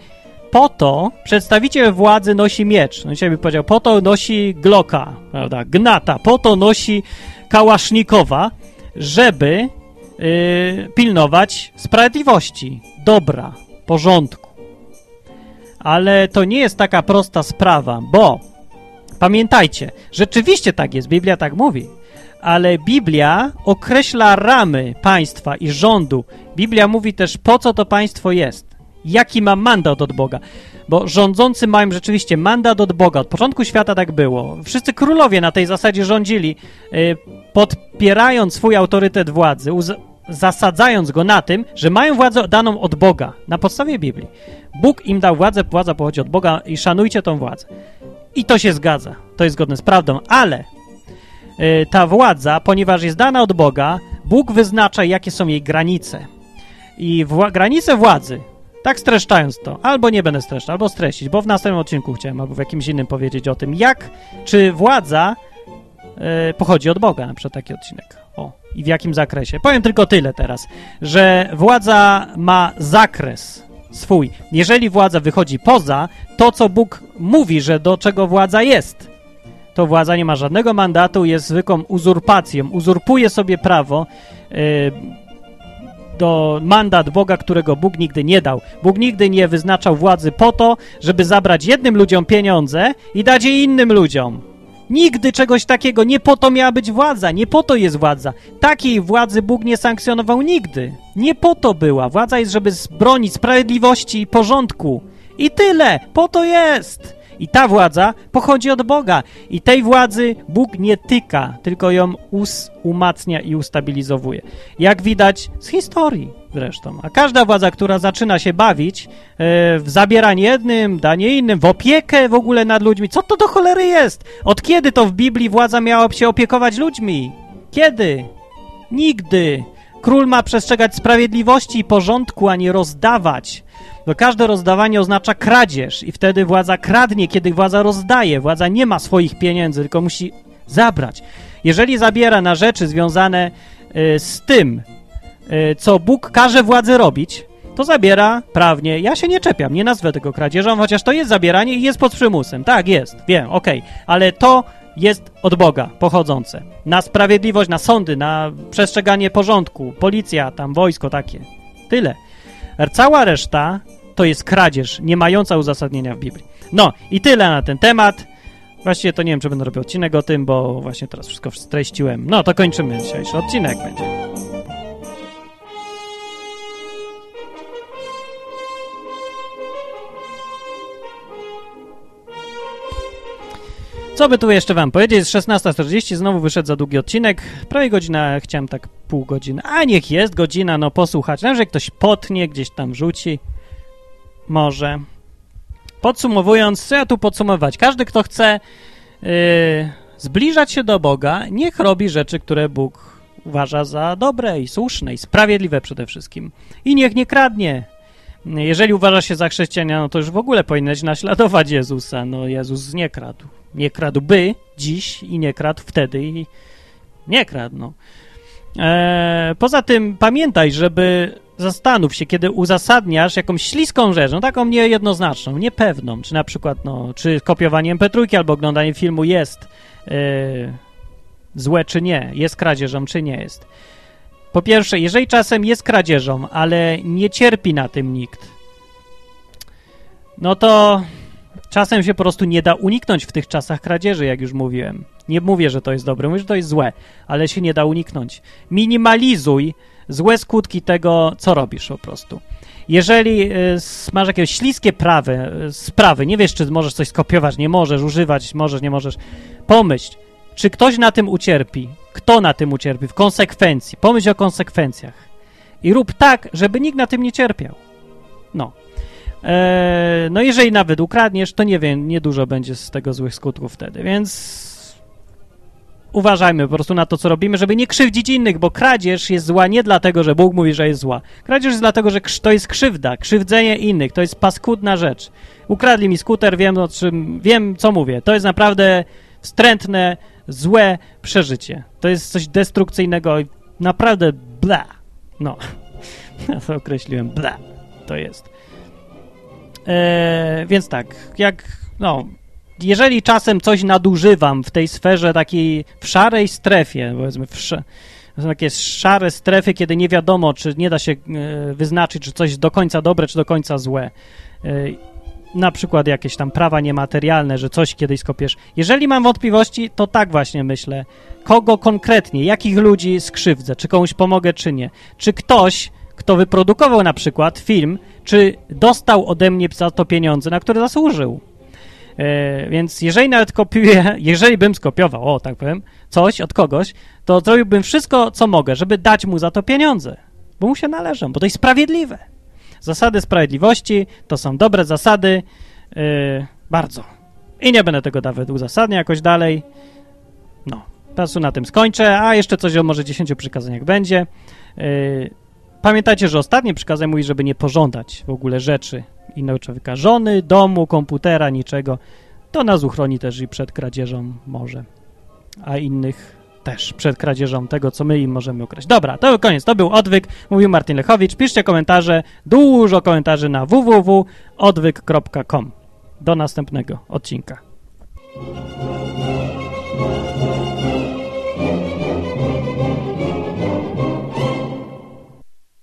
po to przedstawiciel władzy nosi miecz. No dzisiaj by powiedział, po to nosi gloka, prawda, gnata, po to nosi kałasznikowa, żeby yy, pilnować sprawiedliwości, dobra, porządku. Ale to nie jest taka prosta sprawa, bo pamiętajcie, rzeczywiście tak jest, Biblia tak mówi, ale Biblia określa ramy państwa i rządu. Biblia mówi też, po co to państwo jest, jaki ma mandat od Boga. Bo rządzący mają rzeczywiście mandat od Boga. Od początku świata tak było. Wszyscy królowie na tej zasadzie rządzili, yy, podpierając swój autorytet władzy, zasadzając go na tym, że mają władzę daną od Boga, na podstawie Biblii. Bóg im dał władzę, władza pochodzi od Boga i szanujcie tą władzę. I to się zgadza, to jest zgodne z prawdą, ale yy, ta władza, ponieważ jest dana od Boga, Bóg wyznacza, jakie są jej granice. I wła granice władzy, tak streszczając to, albo nie będę streszczał, albo streścić, bo w następnym odcinku chciałem, albo w jakimś innym powiedzieć o tym, jak, czy władza yy, pochodzi od Boga, na przykład taki odcinek. O, i w jakim zakresie. Powiem tylko tyle teraz, że władza ma zakres swój. Jeżeli władza wychodzi poza to, co Bóg mówi, że do czego władza jest, to władza nie ma żadnego mandatu, jest zwykłą uzurpacją. Uzurpuje sobie prawo yy, do mandat Boga, którego Bóg nigdy nie dał. Bóg nigdy nie wyznaczał władzy po to, żeby zabrać jednym ludziom pieniądze i dać je innym ludziom. Nigdy czegoś takiego, nie po to miała być władza, nie po to jest władza. Takiej władzy Bóg nie sankcjonował nigdy. Nie po to była. Władza jest, żeby bronić sprawiedliwości i porządku. I tyle, po to jest. I ta władza pochodzi od Boga. I tej władzy Bóg nie tyka, tylko ją us umacnia i ustabilizowuje. Jak widać z historii zresztą. A każda władza, która zaczyna się bawić e, w zabieranie jednym, danie innym, w opiekę w ogóle nad ludźmi, co to do cholery jest? Od kiedy to w Biblii władza miała się opiekować ludźmi? Kiedy? Nigdy. Król ma przestrzegać sprawiedliwości i porządku, a nie rozdawać. Bo każde rozdawanie oznacza kradzież i wtedy władza kradnie, kiedy władza rozdaje. Władza nie ma swoich pieniędzy, tylko musi zabrać. Jeżeli zabiera na rzeczy związane y, z tym, y, co Bóg każe władzy robić, to zabiera prawnie. Ja się nie czepiam, nie nazwę tego kradzieżą, chociaż to jest zabieranie i jest pod przymusem. Tak, jest, wiem, okej. Okay. Ale to jest od Boga pochodzące. Na sprawiedliwość, na sądy, na przestrzeganie porządku, policja, tam wojsko takie. Tyle. Cała reszta to jest kradzież, nie mająca uzasadnienia w Biblii. No i tyle na ten temat. Właściwie to nie wiem, czy będę robił odcinek o tym, bo właśnie teraz wszystko streściłem. No to kończymy dzisiejszy odcinek będzie. Co by tu jeszcze wam powiedzieć? Jest 16.40, znowu wyszedł za długi odcinek. Prawie godzina, chciałem tak pół godziny. A niech jest godzina, no posłuchać. Nawet, że ktoś potnie, gdzieś tam rzuci. Może. Podsumowując, co ja tu podsumować? Każdy, kto chce yy, zbliżać się do Boga, niech robi rzeczy, które Bóg uważa za dobre i słuszne i sprawiedliwe przede wszystkim. I niech nie kradnie. Jeżeli uważa się za chrześcijana, no to już w ogóle powinieneś naśladować Jezusa. No Jezus nie kradł. Nie kradłby dziś i nie kradł wtedy i nie kradł, no. Eee, poza tym pamiętaj, żeby zastanów się, kiedy uzasadniasz jakąś śliską rzecz, no taką niejednoznaczną, niepewną, czy na przykład, no, czy kopiowanie mp albo oglądanie filmu jest e, złe, czy nie, jest kradzieżą, czy nie jest. Po pierwsze, jeżeli czasem jest kradzieżą, ale nie cierpi na tym nikt, no to czasem się po prostu nie da uniknąć w tych czasach kradzieży, jak już mówiłem. Nie mówię, że to jest dobre, mówię, że to jest złe, ale się nie da uniknąć. Minimalizuj złe skutki tego, co robisz po prostu. Jeżeli y, masz jakieś śliskie prawy, y, sprawy, nie wiesz, czy możesz coś skopiować, nie możesz, używać, możesz, nie możesz, pomyśl, czy ktoś na tym ucierpi, kto na tym ucierpi, w konsekwencji, pomyśl o konsekwencjach i rób tak, żeby nikt na tym nie cierpiał. No. Eee, no jeżeli nawet ukradniesz, to nie wiem, niedużo będzie z tego złych skutków wtedy, więc uważajmy po prostu na to, co robimy, żeby nie krzywdzić innych, bo kradzież jest zła nie dlatego, że Bóg mówi, że jest zła. Kradzież jest dlatego, że to jest krzywda, krzywdzenie innych, to jest paskudna rzecz. Ukradli mi skuter, wiem o czym, wiem co mówię. To jest naprawdę wstrętne, złe przeżycie. To jest coś destrukcyjnego naprawdę bla. No, ja to określiłem, bla. To jest. Eee, więc tak, jak, no, jeżeli czasem coś nadużywam w tej sferze takiej, w szarej strefie, powiedzmy, w sz... są takie szare strefy, kiedy nie wiadomo, czy nie da się e, wyznaczyć, czy coś do końca dobre, czy do końca złe. E, na przykład jakieś tam prawa niematerialne, że coś kiedyś skopiesz. Jeżeli mam wątpliwości, to tak właśnie myślę. Kogo konkretnie, jakich ludzi skrzywdzę, czy komuś pomogę, czy nie. Czy ktoś, kto wyprodukował na przykład film, czy dostał ode mnie za to pieniądze, na które zasłużył. E, więc jeżeli nawet kopiuję, jeżeli bym skopiował, o tak powiem, coś od kogoś, to zrobiłbym wszystko, co mogę, żeby dać mu za to pieniądze, bo mu się należą, bo to jest sprawiedliwe. Zasady sprawiedliwości to są dobre zasady, yy, bardzo. I nie będę tego nawet uzasadniał jakoś dalej. No, teraz na tym skończę, a jeszcze coś o może 10 przykazaniach będzie. Yy, pamiętajcie, że ostatnie przykazanie mówi, żeby nie pożądać w ogóle rzeczy innego człowieka, żony, domu, komputera, niczego, to nas uchroni też i przed kradzieżą może, a innych też przed kradzieżą tego, co my im możemy ukraść. Dobra, to koniec, to był Odwyk, mówił Martin Lechowicz. Piszcie komentarze, dużo komentarzy na www.odwyk.com. Do następnego odcinka.